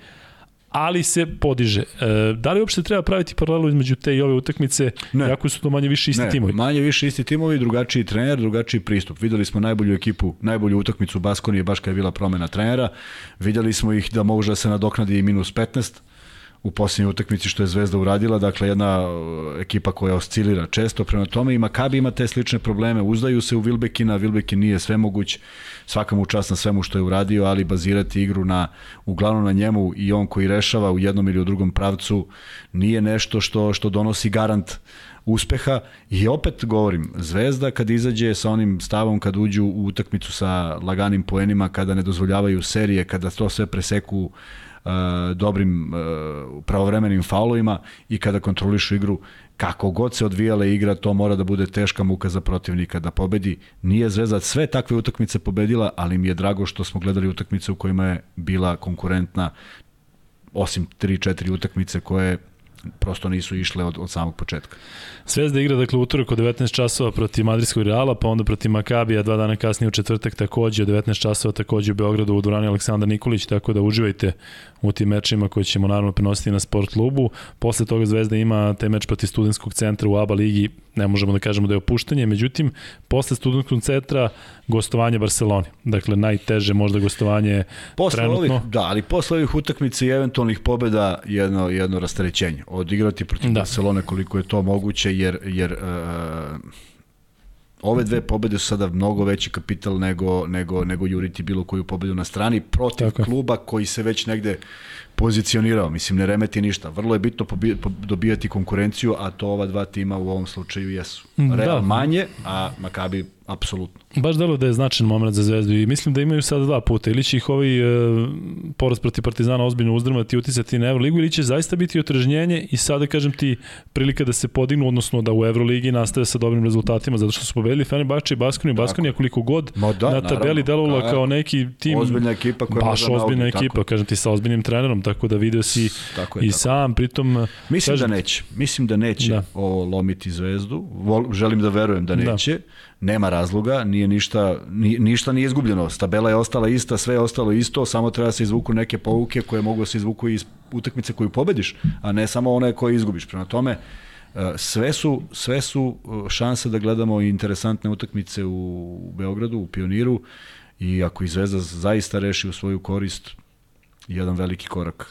ali se podiže. E, da li uopšte treba praviti paralelu između te i ove utakmice, ne. jako su to manje više isti ne, timovi? manje više isti timovi, drugačiji trener, drugačiji pristup. Videli smo najbolju ekipu, najbolju utakmicu Baskonije baš kada je bila promena trenera. Videli smo ih da može da se nadoknadi i minus 15 u posljednjoj utakmici što je Zvezda uradila, dakle jedna uh, ekipa koja oscilira često, prema tome i Makabi ima te slične probleme, uzdaju se u Vilbekina, Vilbekin nije sve moguć, svaka mu čast na svemu što je uradio, ali bazirati igru na, uglavnom na njemu i on koji rešava u jednom ili u drugom pravcu nije nešto što, što donosi garant uspeha. I opet govorim, Zvezda kad izađe sa onim stavom kad uđu u utakmicu sa laganim poenima, kada ne dozvoljavaju serije, kada to sve preseku dobrim pravovremenim faulovima i kada kontrolišu igru kako god se odvijala igra, to mora da bude teška muka za protivnika da pobedi. Nije Zvezda sve takve utakmice pobedila, ali mi je drago što smo gledali utakmice u kojima je bila konkurentna osim 3-4 utakmice koje prosto nisu išle od, od samog početka. Zvezda igra dakle utorak od 19 časova protiv Madridskog Reala, pa onda protiv Makabija dva dana kasnije u četvrtak takođe od 19 časova takođe u Beogradu u dvorani Aleksandar Nikolić, tako da uživajte u tim mečima koji ćemo naravno prenositi na sport klubu. Posle toga Zvezda ima taj meč protiv studentskog centra u ABA ligi, ne možemo da kažemo da je opuštanje, međutim, posle studentskog centra gostovanje Barceloni. Dakle, najteže možda gostovanje posle trenutno. Ovih, da, ali posle ovih utakmica i eventualnih pobeda jedno, jedno rastarećenje. Odigrati protiv da. Barcelone koliko je to moguće, jer, jer uh, ove dve pobede su sada mnogo veći kapital nego, nego, nego juriti bilo koju pobedu na strani protiv Tako. kluba koji se već negde pozicionirao. Mislim, ne remeti ništa. Vrlo je bitno dobijati konkurenciju, a to ova dva tima u ovom slučaju jesu. Mm, Real da. manje, a Makabi apsolutno. Baš delo da je značajan moment za Zvezdu i mislim da imaju sada dva puta. Ili će ih ovaj e, poraz protiv Partizana ozbiljno uzdrmati i uticati na Euroligu ili će zaista biti otrežnjenje i sada kažem ti prilika da se podignu, odnosno da u Euroligi nastave sa dobrim rezultatima zato što su pobedili Fenerbahče i Baskoni. Baskoni koliko god Ma da, na tabeli delovala kao neki tim. Ozbiljna ekipa koja baš ozbiljna ekipa, tako. kažem ti sa ozbiljnim trenerom, tako da video si tako je, i tako. sam, pritom... Mislim kažem, da neće, mislim da neće da. ovo lomiti Zvezdu, Vol, želim da verujem da, da. neće. Da nema razloga, nije ništa, ni, ništa nije izgubljeno. Tabela je ostala ista, sve je ostalo isto, samo treba da se izvuku neke pouke koje mogu da se izvuku iz utakmice koju pobediš, a ne samo one koje izgubiš. Prema tome, e, sve su, sve su e, šanse da gledamo interesantne utakmice u Beogradu, u Pioniru i ako i Zvezda zaista reši u svoju korist, jedan veliki korak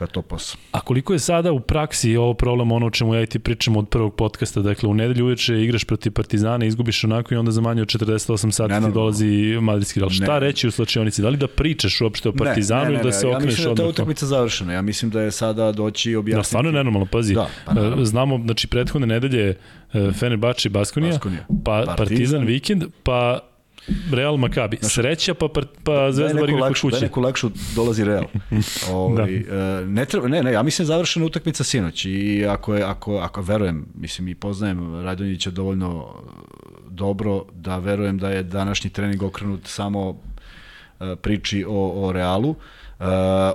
ka to posao. A koliko je sada u praksi ovo problem ono o čemu ja i ti pričamo od prvog podcasta, dakle u nedelju uveče igraš protiv Partizana, izgubiš onako i onda za manje od 48 sati ne, ti dolazi Madridski Real. Šta ne. reći u slačionici? Da li da pričaš uopšte o Partizanu ne, ne, ne, ili da se okreneš odmah? Ja mislim da je ta utakmica završena. Ja mislim da je sada doći objasniti. Da, stvarno je nenormalno, pazi. Da, pa naravno. Znamo, znači, prethodne nedelje e, Fenerbahče i Baskonija, Baskonija. pa Partizan, Partizan vikend, pa Real Makabi. Sreća pa, pa, pa Zvezda bar igra kod kuće. Da neko lakšu dolazi Real. Ovaj, da. ne, treba, ne, ne, ja mislim završena utakmica sinoć i ako, je, ako, ako verujem, mislim i poznajem Radonjića dovoljno dobro da verujem da je današnji trening okrenut samo priči o, o Realu.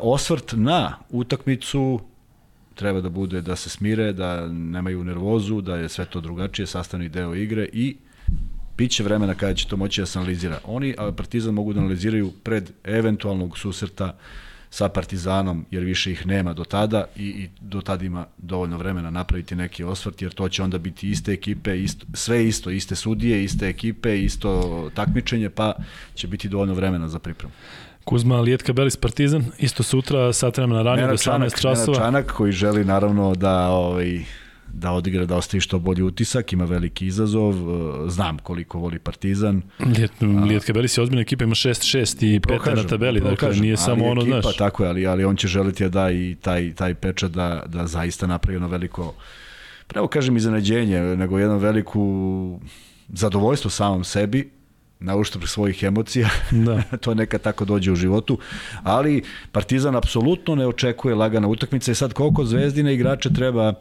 osvrt na utakmicu treba da bude da se smire, da nemaju nervozu, da je sve to drugačije, sastavni deo igre i Biće vremena kada će to moći da se analizira. Oni Partizan mogu da analiziraju pred eventualnog susreta sa Partizanom, jer više ih nema do tada i, i do tada ima dovoljno vremena napraviti neki osvrt, jer to će onda biti iste ekipe, isto, sve isto, iste sudije, iste ekipe, isto takmičenje, pa će biti dovoljno vremena za pripremu. Kuzma Lijetka Belis Partizan, isto sutra, sat vremena ranije, do 18 časova. Čanak koji želi naravno da ovaj, da odigra, da ostavi što bolji utisak, ima veliki izazov, e, znam koliko voli Partizan. Lijet, Lijetka Belis je ozbiljna ekipa, ima 6-6 i peta na tabeli, dakle nije samo ono, ekipa, znaš. Tako je, ali, ali on će želiti da da i taj, taj pečat da, da zaista napravi ono veliko, pravo kažem iznenađenje, nego jedno veliku zadovoljstvo samom sebi, na uštrb svojih emocija, da. to neka tako dođe u životu, ali Partizan apsolutno ne očekuje lagana utakmica i sad koliko zvezdine igrače treba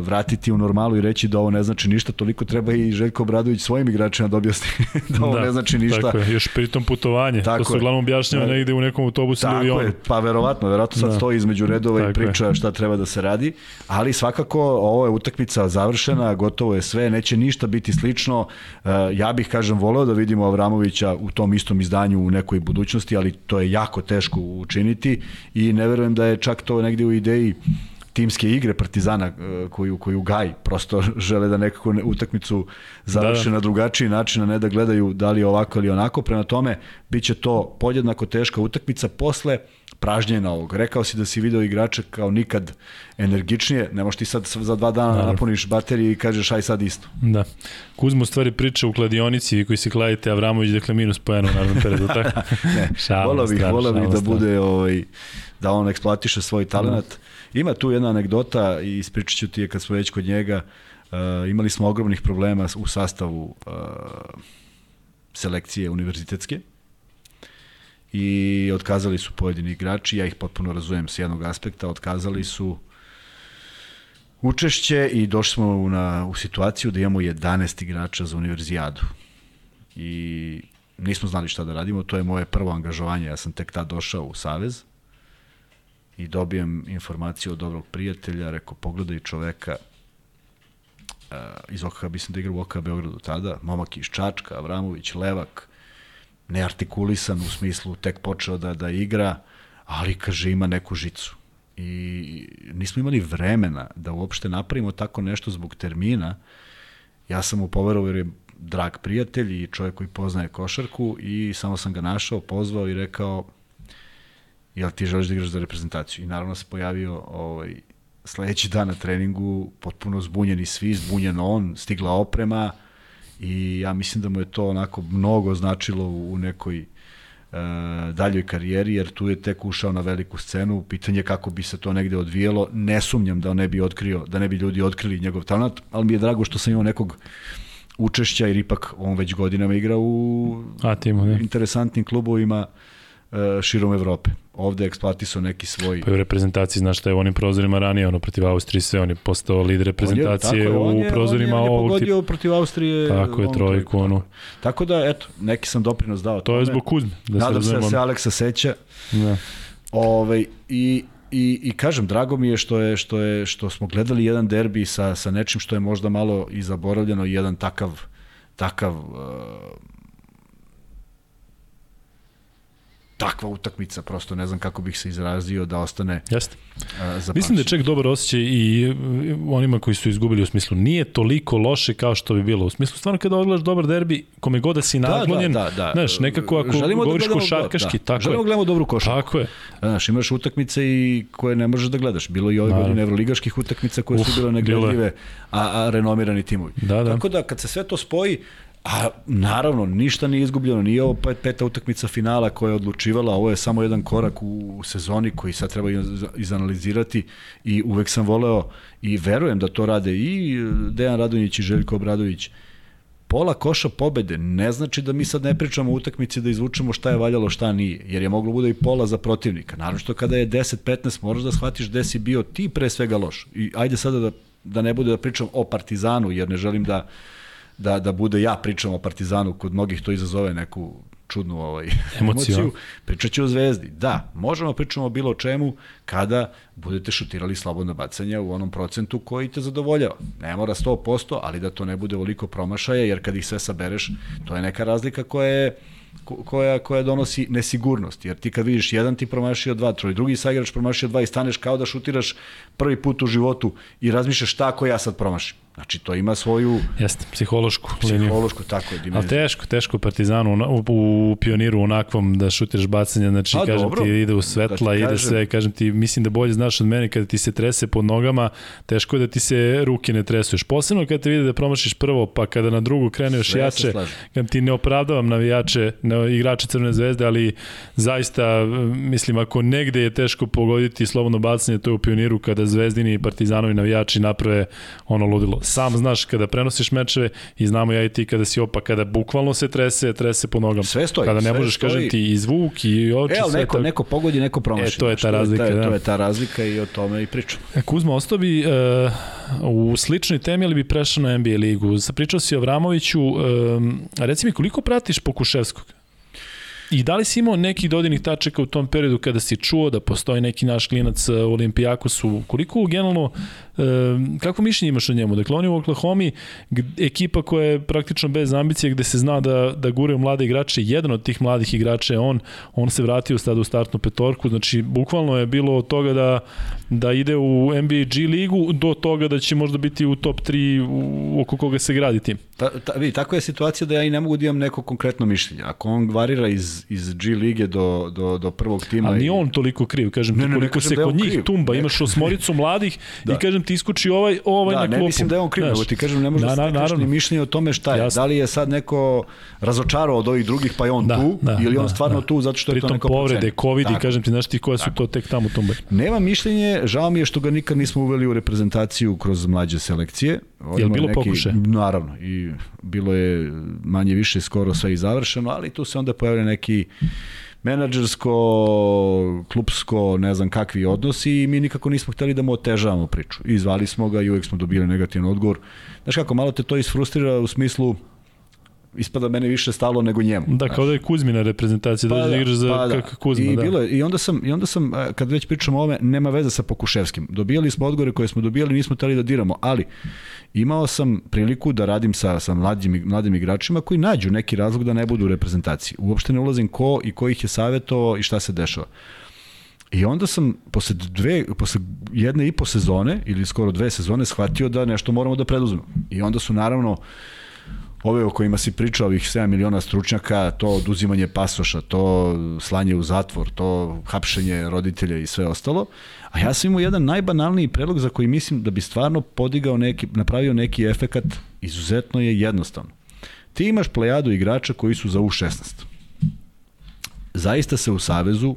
vratiti u normalu i reći da ovo ne znači ništa, toliko treba i Željko Obradović svojim igračima da objasni da ovo da, ne znači ništa. Tako je, još pritom putovanje. Tako to se uglavnom objašnjava da, negde u nekom autobusu ili avionu. Tako je, pa verovatno, verovatno sad da. stoji između redova tako i priča je. šta treba da se radi, ali svakako ovo je utakmica završena, gotovo je sve, neće ništa biti slično. E, ja bih, kažem, voleo da vidimo Avramovića u tom istom izdanju u nekoj budućnosti, ali to je jako teško učiniti i ne verujem da je čak to negde u ideji timske igre Partizana e, koju, koju gaj, prosto žele da nekako utakmicu završe da, da. na drugačiji način, a ne da gledaju da li je ovako ili onako. Prema tome, bit će to podjednako teška utakmica posle pražnjena ovog. Rekao si da si video igrača kao nikad energičnije, ne možeš ti sad za dva dana da napuniš baterije i kažeš aj sad isto. Da. Kuzmo stvari priča u kladionici, koji se kladite Avramović, dakle minus po jednom naravno periodu, tako? ne, vola bih, vola bih da bude ovaj, da on eksploatiše svoj talent. Mm. Ima tu jedna anegdota i ispričat ću ti je kad smo već kod njega. Uh, imali smo ogromnih problema u sastavu uh, selekcije univerzitetske i otkazali su pojedini igrači, ja ih potpuno razumem s jednog aspekta, otkazali su učešće i došli smo na, u situaciju da imamo 11 igrača za univerzijadu. I nismo znali šta da radimo, to je moje prvo angažovanje, ja sam tek tad došao u Savez i dobijem informaciju od dobrog prijatelja, rekao, pogledaj čoveka iz OKH, mislim da igra u OKH Beogradu tada, momak iz Čačka, Avramović, Levak, neartikulisan u smislu tek počeo da, da igra, ali kaže ima neku žicu. I nismo imali vremena da uopšte napravimo tako nešto zbog termina. Ja sam mu poverovao jer je drag prijatelj i čovjek koji poznaje košarku i samo sam ga našao, pozvao i rekao jel ti želiš da igraš za reprezentaciju? I naravno se pojavio ovaj, sledeći dan na treningu, potpuno zbunjeni svi, zbunjen on, stigla oprema i ja mislim da mu je to onako mnogo značilo u nekoj e, daljoj karijeri, jer tu je tek ušao na veliku scenu, pitanje kako bi se to negde odvijelo, ne sumnjam da ne bi otkrio, da ne bi ljudi otkrili njegov talent, ali mi je drago što sam imao nekog učešća, jer ipak on već godinama igra u A, timu, ne. interesantnim klubovima, E, širom Evrope. Ovde je eksploatisao neki svoj... Pa u reprezentaciji, znaš šta je u onim prozorima ranije, ono protiv Austrije sve, on je postao lider reprezentacije on je, tako, u prozorima ovog... On je, on je pogodio protiv Austrije... Tako je, trojku, ono. Tako da, eto, neki sam doprinos dao. To je zbog Kuzme. Da Nadam se da se Aleksa seća. Da. Ove, ovaj, i, i, i kažem, drago mi je što je što je što smo gledali jedan derbi sa sa nečim što je možda malo i zaboravljeno, jedan takav takav uh, takva utakmica, prosto ne znam kako bih se izrazio da ostane Jeste. Uh, Mislim da je ček dobar osjećaj i onima koji su izgubili u smislu nije toliko loše kao što bi bilo. U smislu stvarno kada odgledaš dobar derbi, kome god da si naklonjen, da, da, da, da. znaš, nekako ako Želimo da govoriš da košarkaški, da. tako Želimo je. gledamo dobru košarku. Tako je. Znaš, imaš utakmice i koje ne možeš da gledaš. Bilo i ove godine evroligaških utakmica koje Uf, su bile negledljive, a, a renomirani timovi. Da, da. Tako da kad se sve to spoji, A naravno, ništa nije izgubljeno, nije ovo pet, peta utakmica finala koja je odlučivala, ovo je samo jedan korak u, sezoni koji sad treba izanalizirati i uvek sam voleo i verujem da to rade i Dejan Radonjić i Željko Obradović. Pola koša pobede ne znači da mi sad ne pričamo o utakmici da izvučemo šta je valjalo, šta nije, jer je moglo bude i pola za protivnika. Naravno što kada je 10-15 moraš da shvatiš gde si bio ti pre svega loš. I ajde sada da, da ne bude da pričam o Partizanu, jer ne želim da da, da bude ja pričam o Partizanu, kod mnogih to izazove neku čudnu ovaj, emociju. emociju. Pričat ću o Zvezdi. Da, možemo pričamo o bilo čemu kada budete šutirali slobodno bacanje u onom procentu koji te zadovoljava. Ne mora 100%, ali da to ne bude oliko promašaja, jer kad ih sve sabereš, to je neka razlika koja je koja, koja donosi nesigurnost, jer ti kad vidiš jedan ti promašio dva, troj, drugi saigrač promašio dva i staneš kao da šutiraš prvi put u životu i razmišljaš šta ako ja sad promašim. Znači, to ima svoju... Jeste, psihološku, psihološku tako je. Ali teško, teško Partizanu u, u, pioniru onakvom da šutiraš bacanje, znači, A, kažem dobro. ti, ide u svetla, da ide sve, kažem ti, mislim da bolje znaš od mene kada ti se trese pod nogama, teško je da ti se ruke ne tresuješ. Posebno kada te vidi da promašiš prvo, pa kada na drugu krene još sve jače, kada ti ne opravdavam navijače, ne, igrače Crvene zvezde, ali zaista, mislim, ako negde je teško pogoditi slobodno bacanje, to je u pioniru kada zvezdini i partizanovi navijači naprave ono ludilo sam znaš kada prenosiš mečeve i znamo ja i ti kada si opa, kada bukvalno se trese, trese po nogama. Sve stoji. Kada ne možeš, stoji. kažem ti, i zvuk i oči, E, sve neko, tako. neko pogodi, neko promaši. E, to je ta razlika, To je, da. to je ta razlika i o tome i pričam. E, Kuzma, ostao bi uh, u sličnoj temi, ali bi prešao na NBA ligu. Pričao si o Vramoviću, um, reci mi koliko pratiš Pokuševskog? I da li si imao nekih dodirnih tačaka u tom periodu kada si čuo da postoji neki naš klinac uh, u Olimpijakosu? Koliko generalno, um, kako mišljenje imaš o njemu? Dakle, on je u Oklahoma, ekipa koja je praktično bez ambicije, gde se zna da, da gure mlade igrače. Jedan od tih mladih igrača je on. On se vratio sada u startnu petorku. Znači, bukvalno je bilo od toga da, da ide u NBA G ligu do toga da će možda biti u top 3 u, oko koga se gradi tim. Ta, ta, vidi, takva je situacija da ja i ne mogu da imam neko konkretno mišljenje. Ako on varira iz, iz G lige do, do, do prvog tima... Ali nije on toliko kriv, kažem Ne, ti ne, ne koliko kažem se da kod on njih kriv. tumba, Ne imaš osmoricu mladih Da. i kažem ti iskuči ovaj, ovaj Da, na ne klupu. mislim da je on kriv, nego ti kažem, ne može da, da, se naravno. ni mišljenje o tome šta je. Jasno. Da li je sad neko razočarao od ovih drugih pa je on Da, tu, da, ili on da, stvarno da. tu zato što je to Pritom neko povrede, covid i Tako. kažem ti, znaš ti koje su to tek tamo tumbe. Nema mišljenje, žao mi je što ga nikad nismo uveli u reprezentaciju kroz mlađe selekcije. On Jel ima bilo pokušaja? Naravno, i bilo je manje više skoro sve i završeno, ali tu se onda pojavlja neki menadžersko, klubsko, ne znam kakvi odnosi i mi nikako nismo hteli da mu otežavamo priču. I zvali smo ga i uvek smo dobili negativan odgovor. Znaš kako, malo te to isfrustrira u smislu ispada mene više stalo nego njemu. Da, kao da je Kuzmina reprezentacija, dođe da igraš za pa da. Kuzma. I, da. bilo je, I onda sam, i onda sam a, kad već pričamo o ovome, nema veze sa Pokuševskim. Dobijali smo odgovore koje smo dobijali, nismo teli da diramo, ali imao sam priliku da radim sa, sa mladim, mladim igračima koji nađu neki razlog da ne budu u reprezentaciji. Uopšte ne ulazim ko i ko ih je savjetovao i šta se dešava. I onda sam posle dve, posle jedne i po sezone, ili skoro dve sezone, shvatio da nešto moramo da preduzmemo. I onda su naravno ove o kojima si pričao, ovih 7 miliona stručnjaka, to oduzimanje pasoša, to slanje u zatvor, to hapšenje roditelja i sve ostalo. A ja sam imao jedan najbanalniji predlog za koji mislim da bi stvarno podigao neki, napravio neki efekat, izuzetno je jednostavno. Ti imaš plejadu igrača koji su za U16. Zaista se u Savezu,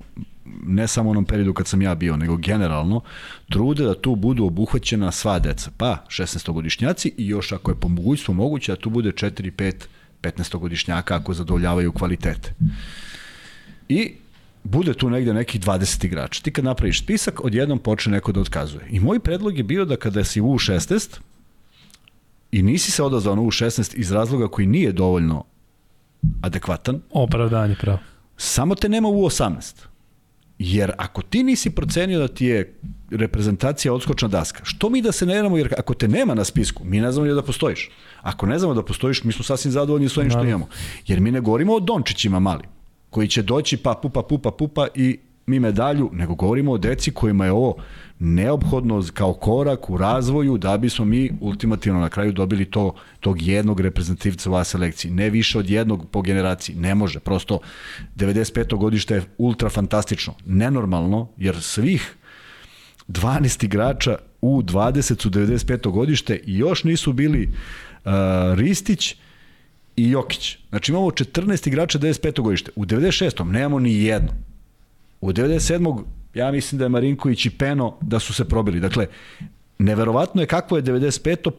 ne samo u onom periodu kad sam ja bio, nego generalno, trude da tu budu obuhvaćena sva deca. Pa, 16-godišnjaci i još ako je po mogućstvu moguće da tu bude 4-5 15-godišnjaka ako zadovoljavaju kvalitete. I bude tu negde nekih 20 igrača. Ti kad napraviš spisak, odjednom počne neko da otkazuje. I moj predlog je bio da kada si u U16 i nisi se odazvao na U16 iz razloga koji nije dovoljno adekvatan, Opravdanje, pravo. samo te nema u 18. Jer ako ti nisi procenio da ti je reprezentacija odskočna daska, što mi da se ne jer ako te nema na spisku, mi ne znamo da postojiš. Ako ne znamo da postojiš, mi smo sasvim zadovoljni s ovim što imamo. Jer mi ne govorimo o Dončićima mali, koji će doći pa pupa, pupa, pupa i mi medalju, nego govorimo o deci kojima je ovo neophodno kao korak u razvoju da bismo mi ultimativno na kraju dobili to tog jednog reprezentativca u selekciji. Ne više od jednog po generaciji. Ne može. Prosto 95. godište je ultra fantastično. Nenormalno, jer svih 12 igrača u 20 su 95. godište i još nisu bili uh, Ristić i Jokić. Znači imamo 14 igrača 95. godište. U 96. nemamo ni jedno. U 97. ja mislim da je Marinković i Peno da su se probili. Dakle, neverovatno je kakvo je 95.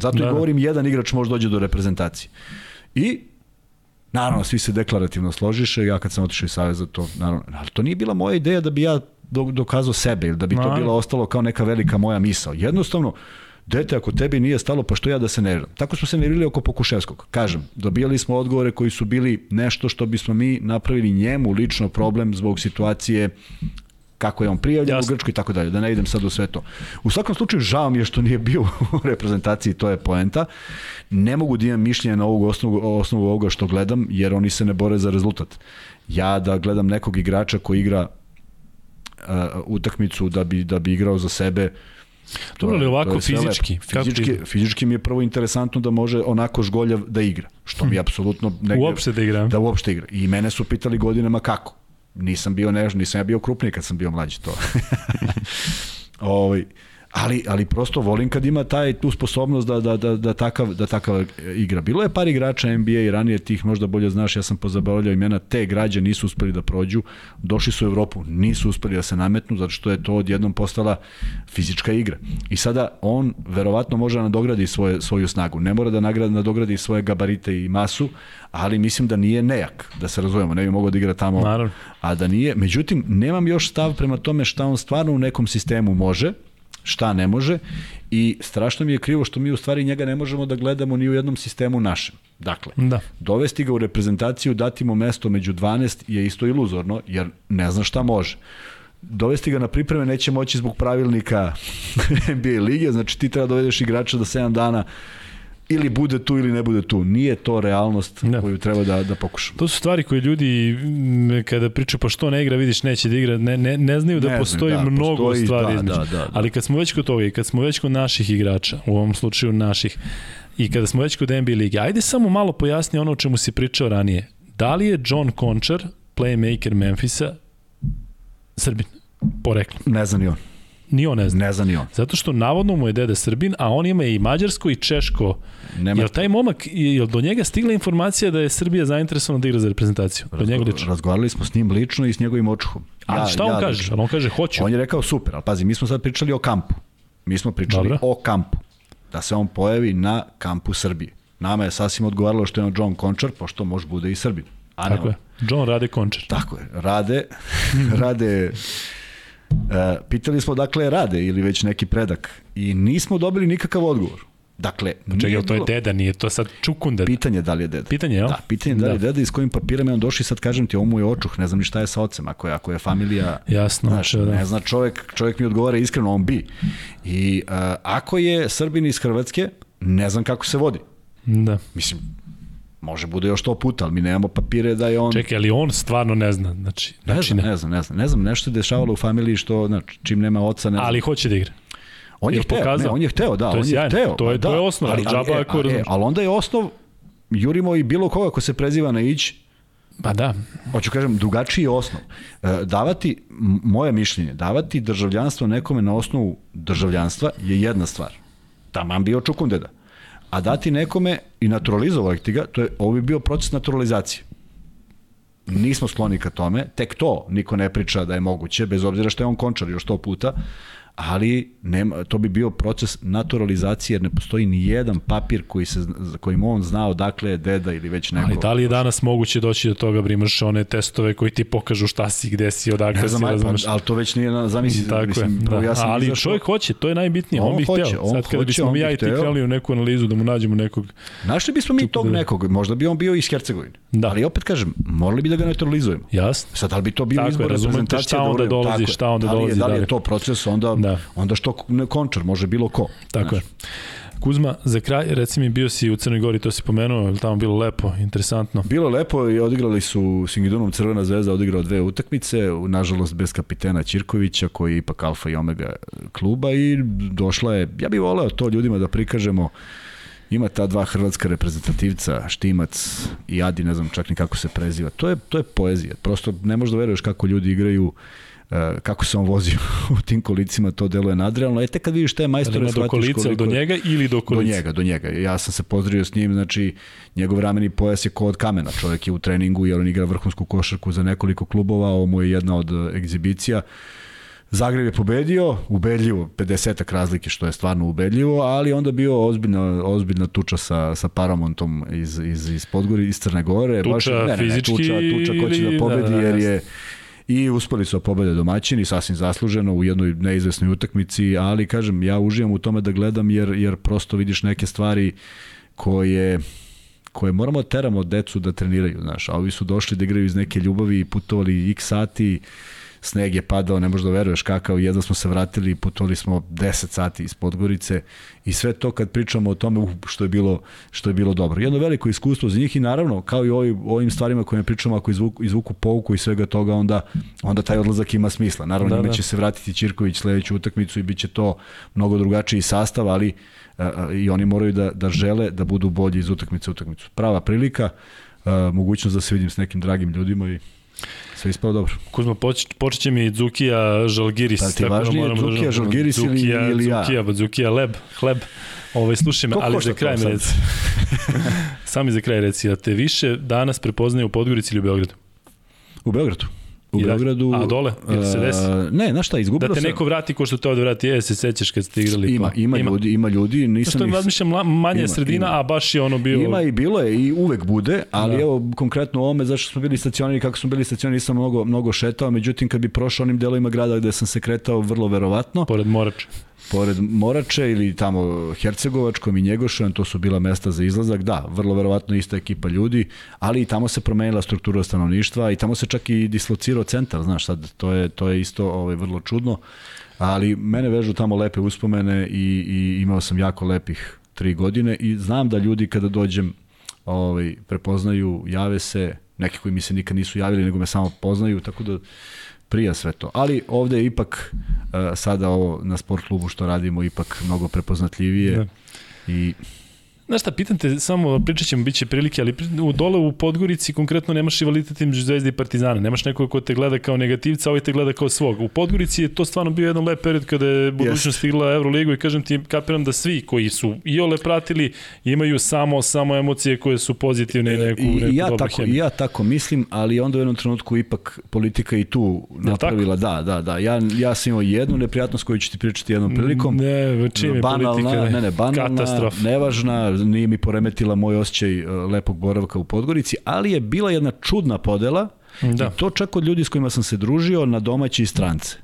Zato da, i govorim, jedan igrač može dođe do reprezentacije. I Naravno, svi se deklarativno složiše, ja kad sam otišao iz Saveza, to, naravno, ali to nije bila moja ideja da bi ja dokazao sebe ili da bi to Naravno. bilo ostalo kao neka velika moja misao. Jednostavno, dete, ako tebi nije stalo, pa što ja da se nerviram? Tako smo se nervirali oko Pokuševskog. Kažem, dobijali smo odgovore koji su bili nešto što bismo mi napravili njemu lično problem zbog situacije kako je on prijavljen Jasno. u Grčkoj i tako dalje, da ne idem sad u sve to. U svakom slučaju žao mi je što nije bio u reprezentaciji, to je poenta. Ne mogu da imam mišljenje na ovog osnovu, osnovu ovoga što gledam, jer oni se ne bore za rezultat. Ja da gledam nekog igrača koji igra uh, utakmicu da bi, da bi igrao za sebe, To Dobro, ali ovako fizički, Fizički, fizički mi je prvo interesantno da može onako žgoljav da igra, što mi je apsolutno negde, Uopšte da igra. Da uopšte igra. I mene su pitali godinama kako. Nisam bio než, nisam ja bio krupniji kad sam bio mlađi to. ovaj, ali, ali prosto volim kad ima taj tu sposobnost da, da, da, da, takav, da takav igra. Bilo je par igrača NBA i ranije tih možda bolje znaš, ja sam pozabavljao imena, te građe nisu uspeli da prođu, došli su u Evropu, nisu uspeli da se nametnu, zato što je to odjednom postala fizička igra. I sada on verovatno može da nadogradi svoje, svoju snagu, ne mora da nagrada, nadogradi svoje gabarite i masu, ali mislim da nije nejak, da se razumemo, ne bi mogao da igra tamo, Naravno. a da nije. Međutim, nemam još stav prema tome šta on stvarno u nekom sistemu može, šta ne može i strašno mi je krivo što mi u stvari njega ne možemo da gledamo ni u jednom sistemu našem. Dakle, Da. dovesti ga u reprezentaciju, dati mu mesto među 12 je isto iluzorno, jer ne zna šta može. Dovesti ga na pripreme neće moći zbog pravilnika NBA lige, znači ti treba dovedeš igrača da 7 dana ili bude tu ili ne bude tu. Nije to realnost Da. koju treba da, da pokušamo. To su stvari koje ljudi kada pričaju pa što ne igra, vidiš neće da igra, ne, ne, ne znaju da Ne postoji da, mnogo postoji, stvari da, između. da, da, da. Ali kad smo već kod toga i kad smo već kod naših igrača, u ovom slučaju naših, i kada smo već kod NBA lige, ajde samo malo pojasni ono o čemu si pričao ranije. Da li je John Conchar, playmaker Memfisa, Srbin, poreklo? Ne zna ni on. Ni on ne zna. Ne zna ni on. Zato što navodno mu je deda Srbin, a on ima i mađarsko i češko. Nema Jel taj momak, jel do njega stigla informacija da je Srbija zainteresovana da igra za reprezentaciju? Do njega lično. Razgovarali smo s njim lično i s njegovim očuhom. A šta on kaže? lično. Ali on kaže hoću. On je rekao super, ali pazi, mi smo sad pričali o kampu. Mi smo pričali Dobro. o kampu. Da se on pojavi na kampu Srbije. Nama je sasvim odgovaralo što je on John Končar, pošto može bude i Srbin. A ne Tako on. je. John Rade Končar. Tako je. Rade, rade, e, pitali smo dakle rade ili već neki predak i nismo dobili nikakav odgovor. Dakle, Čekaj, nije jel to je deda, nije to sad čukunda. Pitanje je da li je deda. Pitanje, jel? Da, pitanje je da li je Da. deda i s kojim papirama je on došao i sad kažem ti, ovo mu je očuh, ne znam ni šta je sa ocem, ako je, ako je familija... Jasno, Znaš, da. ne zna čovjek, čovjek mi odgovara iskreno, on bi. I uh, ako je Srbin iz Hrvatske, ne znam kako se vodi. Da. Mislim, može bude još to puta, ali mi nemamo papire da je on... Čekaj, ali on stvarno ne zna. Znači, ne znači znam, ne. ne znam, ne znam, ne znam, nešto je dešavalo u familiji što, znači, čim nema oca, ne znam. Ali hoće da igra. on je hteo, pokazao? ne, on je hteo, da, To je on je sjajno, hteo. to je- pa to da, je osnov, ali, ali, džaba e, ako e, razumeš. ali onda je osnov, jurimo i bilo koga ko se preziva na ić, Pa da. hoću kažem, drugačiji je osnov. E, davati, moje mišljenje, davati državljanstvo nekome na osnovu državljanstva je jedna stvar. Taman bio čukundeda. A dati nekome i naturalizovati ti ga, to je, ovo bi bio proces naturalizacije. Nismo skloni ka tome, tek to niko ne priča da je moguće, bez obzira što je on končar još sto puta, ali nema, to bi bio proces naturalizacije jer ne postoji ni jedan papir koji se, za kojim on zna odakle je deda ili već neko. Ali da li je danas moguće doći do toga, brimaš one testove koji ti pokažu šta si, gde si, odakle Ne znam, si, ali, razumeš? ali to već nije, na, zamisli, Tako mislim, je, da. ja sam ali izašao- čovjek hoće, to je najbitnije, on, On bi hoće, hteo. on Sad kada bismo mi ja i ti krali u neku analizu da mu nađemo nekog, Našli bismo mi tog da- nekog, možda bi on bio iz Hercegovine. Da. Ali opet kažem, morali bi da ga neutralizujemo. jasno, Sad, da li bi to je, izbor reprezentacije? šta onda uradimo? dolazi, Tako je. šta onda da li je, dolazi Da li je to proces, onda, Da. onda što ne končar, može bilo ko. tako je. Kuzma, za kraj, reci mi, bio si u Crnoj Gori, to si pomenuo, je tamo bilo lepo, interesantno? Bilo je lepo i odigrali su Singidunom Crvena zvezda odigrao dve utakmice, nažalost bez kapitena Ćirkovića koji je ipak alfa i omega kluba i došla je, ja bih voleo to ljudima da prikažemo ima ta dva hrvatska reprezentativca, Štimac i Adi, ne znam čak ni kako se preziva. To je, to je poezija. Prosto ne možeš da veruješ kako ljudi igraju e, kako se on vozi u tim kolicima, to deluje nadrealno. E, tek kad vidiš te majstore, ima do shvatiš do koliko je- njega ili do Do kolice? njega, do njega. Ja sam se pozdravio s njim, znači njegov rameni pojas je ko od kamena. Čovjek je u treningu jer on igra vrhunsku košarku za nekoliko klubova, ovo mu je jedna od e, egzibicija. Zagreb je pobedio, ubedljivo, 50 razlike što je stvarno ubedljivo, ali onda bio ozbiljna, ozbiljna tuča sa, sa Paramontom iz, iz, iz Podgori, iz Crne Gore. Tuča fizički tuča, tuča ko će ili- da pobedi da, da, jer je i uspeli su da pobede domaćini, sasvim zasluženo u jednoj neizvesnoj utakmici, ali kažem, ja uživam u tome da gledam jer, jer prosto vidiš neke stvari koje koje moramo da teramo decu da treniraju, znaš, a ovi su došli da igraju iz neke ljubavi i putovali x sati, sneg je padao, ne možeš da veruješ kakav, jedno smo se vratili i putovali smo 10 sati iz Podgorice i sve to kad pričamo o tome uh, što je bilo što je bilo dobro. Jedno veliko iskustvo za njih i naravno kao i ovim, ovim stvarima koje pričamo ako izvuku, izvuku pouku i svega toga onda onda taj odlazak ima smisla. Naravno Da, da, njima da. će se vratiti Ćirković sledeću utakmicu i biće to mnogo drugačiji sastav, ali a, a, i oni moraju da, da žele da budu bolji iz utakmice u utakmicu. Prava prilika, a, mogućnost da se vidim s nekim dragim ljudima i Sve ispao dobro. Kuzma, poč, počet će mi Dzukija Žalgiris. Pa ti važnije da Dzukija Žalgiris ili, Dzukija, ili ja? Dzukija, Dzukija Leb, hleb. Ovaj, slušaj me, ali za kraj mi reci. Sami za kraj reci, a te više danas prepoznaju u Podgorici ili u Beogradu? U Beogradu. U I da- Beogradu... a dole? Jel se desi? e, ne, znaš šta, izgubilo Da te se... neko vrati ko što te ovde vrati, je, se sećaš kad ste igrali? Ima, pa? ima, ljudi, ima ljudi, nisam što ih... razmišljam, manja Ima, sredina, ima. a baš je ono bio... Ima i bilo je i uvek bude, ali Da. evo konkretno u ovome zašto smo bili stacionirani, kako smo bili stacionirani, nisam mnogo, mnogo šetao, međutim kad bi prošao onim delovima grada gde sam se kretao vrlo verovatno, Pored Morača. Pored Morače ili tamo Hercegovačkom i Njegošem, to su bila mesta za izlazak, da, vrlo verovatno ista ekipa ljudi, ali i tamo se promenila struktura stanovništva i tamo se čak i dislocirao centar, znaš, sad to je, to je isto ovaj, vrlo čudno, ali mene vežu tamo lepe uspomene i, i imao sam jako lepih tri godine i znam da ljudi kada dođem ovaj, prepoznaju, jave se, neki koji mi se nikad nisu javili, nego me samo poznaju, tako da prija sve to. Ali ovde je ipak uh, sada ovo na sport klubu što radimo ipak mnogo prepoznatljivije Da. i Znaš šta, pitam te, samo pričat ćemo, bit će prilike, ali u, dole u Podgorici konkretno nemaš rivalitet između Zvezde i Partizana, nemaš nekog ko te gleda kao negativca, ovaj te gleda kao svog. U Podgorici je to stvarno bio jedan lep period kada je budućnost stigla Euroligu i kažem ti, kapiram da svi koji su i ole pratili imaju samo samo emocije koje su pozitivne i neku, I, neku i ja tako hemiju. i ja tako mislim, ali onda u jednom trenutku ipak politika i tu napravila, da, da, da. Ja ja sam imao jednu neprijatnost koju ću ti pričati jednom prilikom. Ne, čim je banalna, politika, ne, ne, banalna, nevažna, nije mi poremetila moj osjećaj e, lepog boravka u Podgorici, ali je bila jedna čudna podela Da. i to čak od ljudi s kojima sam se družio na domaći i strance.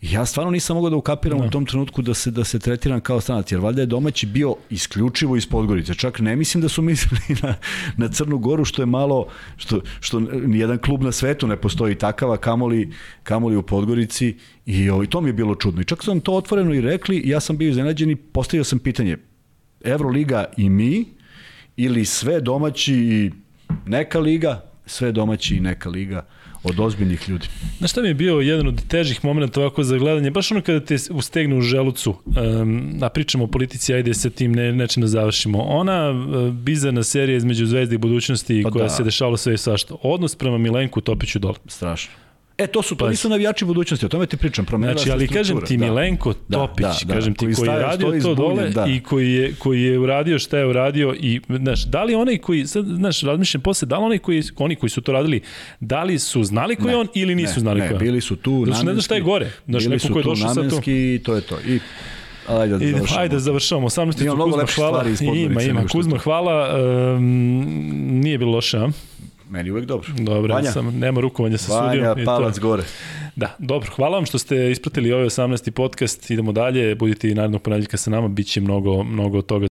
I ja stvarno nisam mogao da ukapiram Da. u tom trenutku da se da se tretiram kao stranac, jer valjda je domaći bio isključivo iz Podgorice. Čak ne mislim da su mislili na, na Crnu Goru, što je malo, što, što nijedan klub na svetu ne postoji takav, a kamoli, kamoli u Podgorici. I ovaj, to mi je bilo čudno. I čak su nam to otvoreno i rekli, i ja sam bio iznenađen i postavio sam pitanje, Evroliga i mi, ili sve domaći i neka liga, sve domaći i neka liga od ozbiljnih ljudi. Znaš šta mi je bio jedan od težih momenta ovako za gledanje, baš ono kada te ustegne u želucu, um, a pričamo o politici, ajde sa tim ne, nečim da završimo. Ona uh, bizarna serija između Zvezde i budućnosti Pa koja da. se dešavala sve i svašta. Odnos prema Milenku topiću dole. Strašno. E, to su, to Pa- nisu navijači budućnosti, o tome ti pričam. promenila Znači, ali kažem ti da. Milenko Da, Topić, da, da, kažem ti, koji koji, je radio to zbunjen, dole da. i koji je, koji je uradio šta je uradio i, znaš, da li onaj koji, sad, znaš, razmišljam posle, da li onaj koji, oni koji su to radili, da li su znali ko je Ne, on ili nisu ne, znali ne, ko je on? bili su tu Zato što ne znaš šta je gore. Znaš, neko ko je došao sa to. namenski i to je to. I, ajde da završamo. ajde da završamo. 18. Ima mnogo Kuzma, hvala. stvari iz Podgorice Ima, ima. Kuzma, hvala. Um, nije bilo loše, a? Meni uvek dobro. Dobro, Vanja, sam, nema rukovanja sa sudijom. Vanja, i to- palac gore. Da, dobro. Hvala vam što ste ispratili ovaj 18. podcast. Idemo dalje. Budite i narednog ponedjeljka sa nama. Biće mnogo, mnogo toga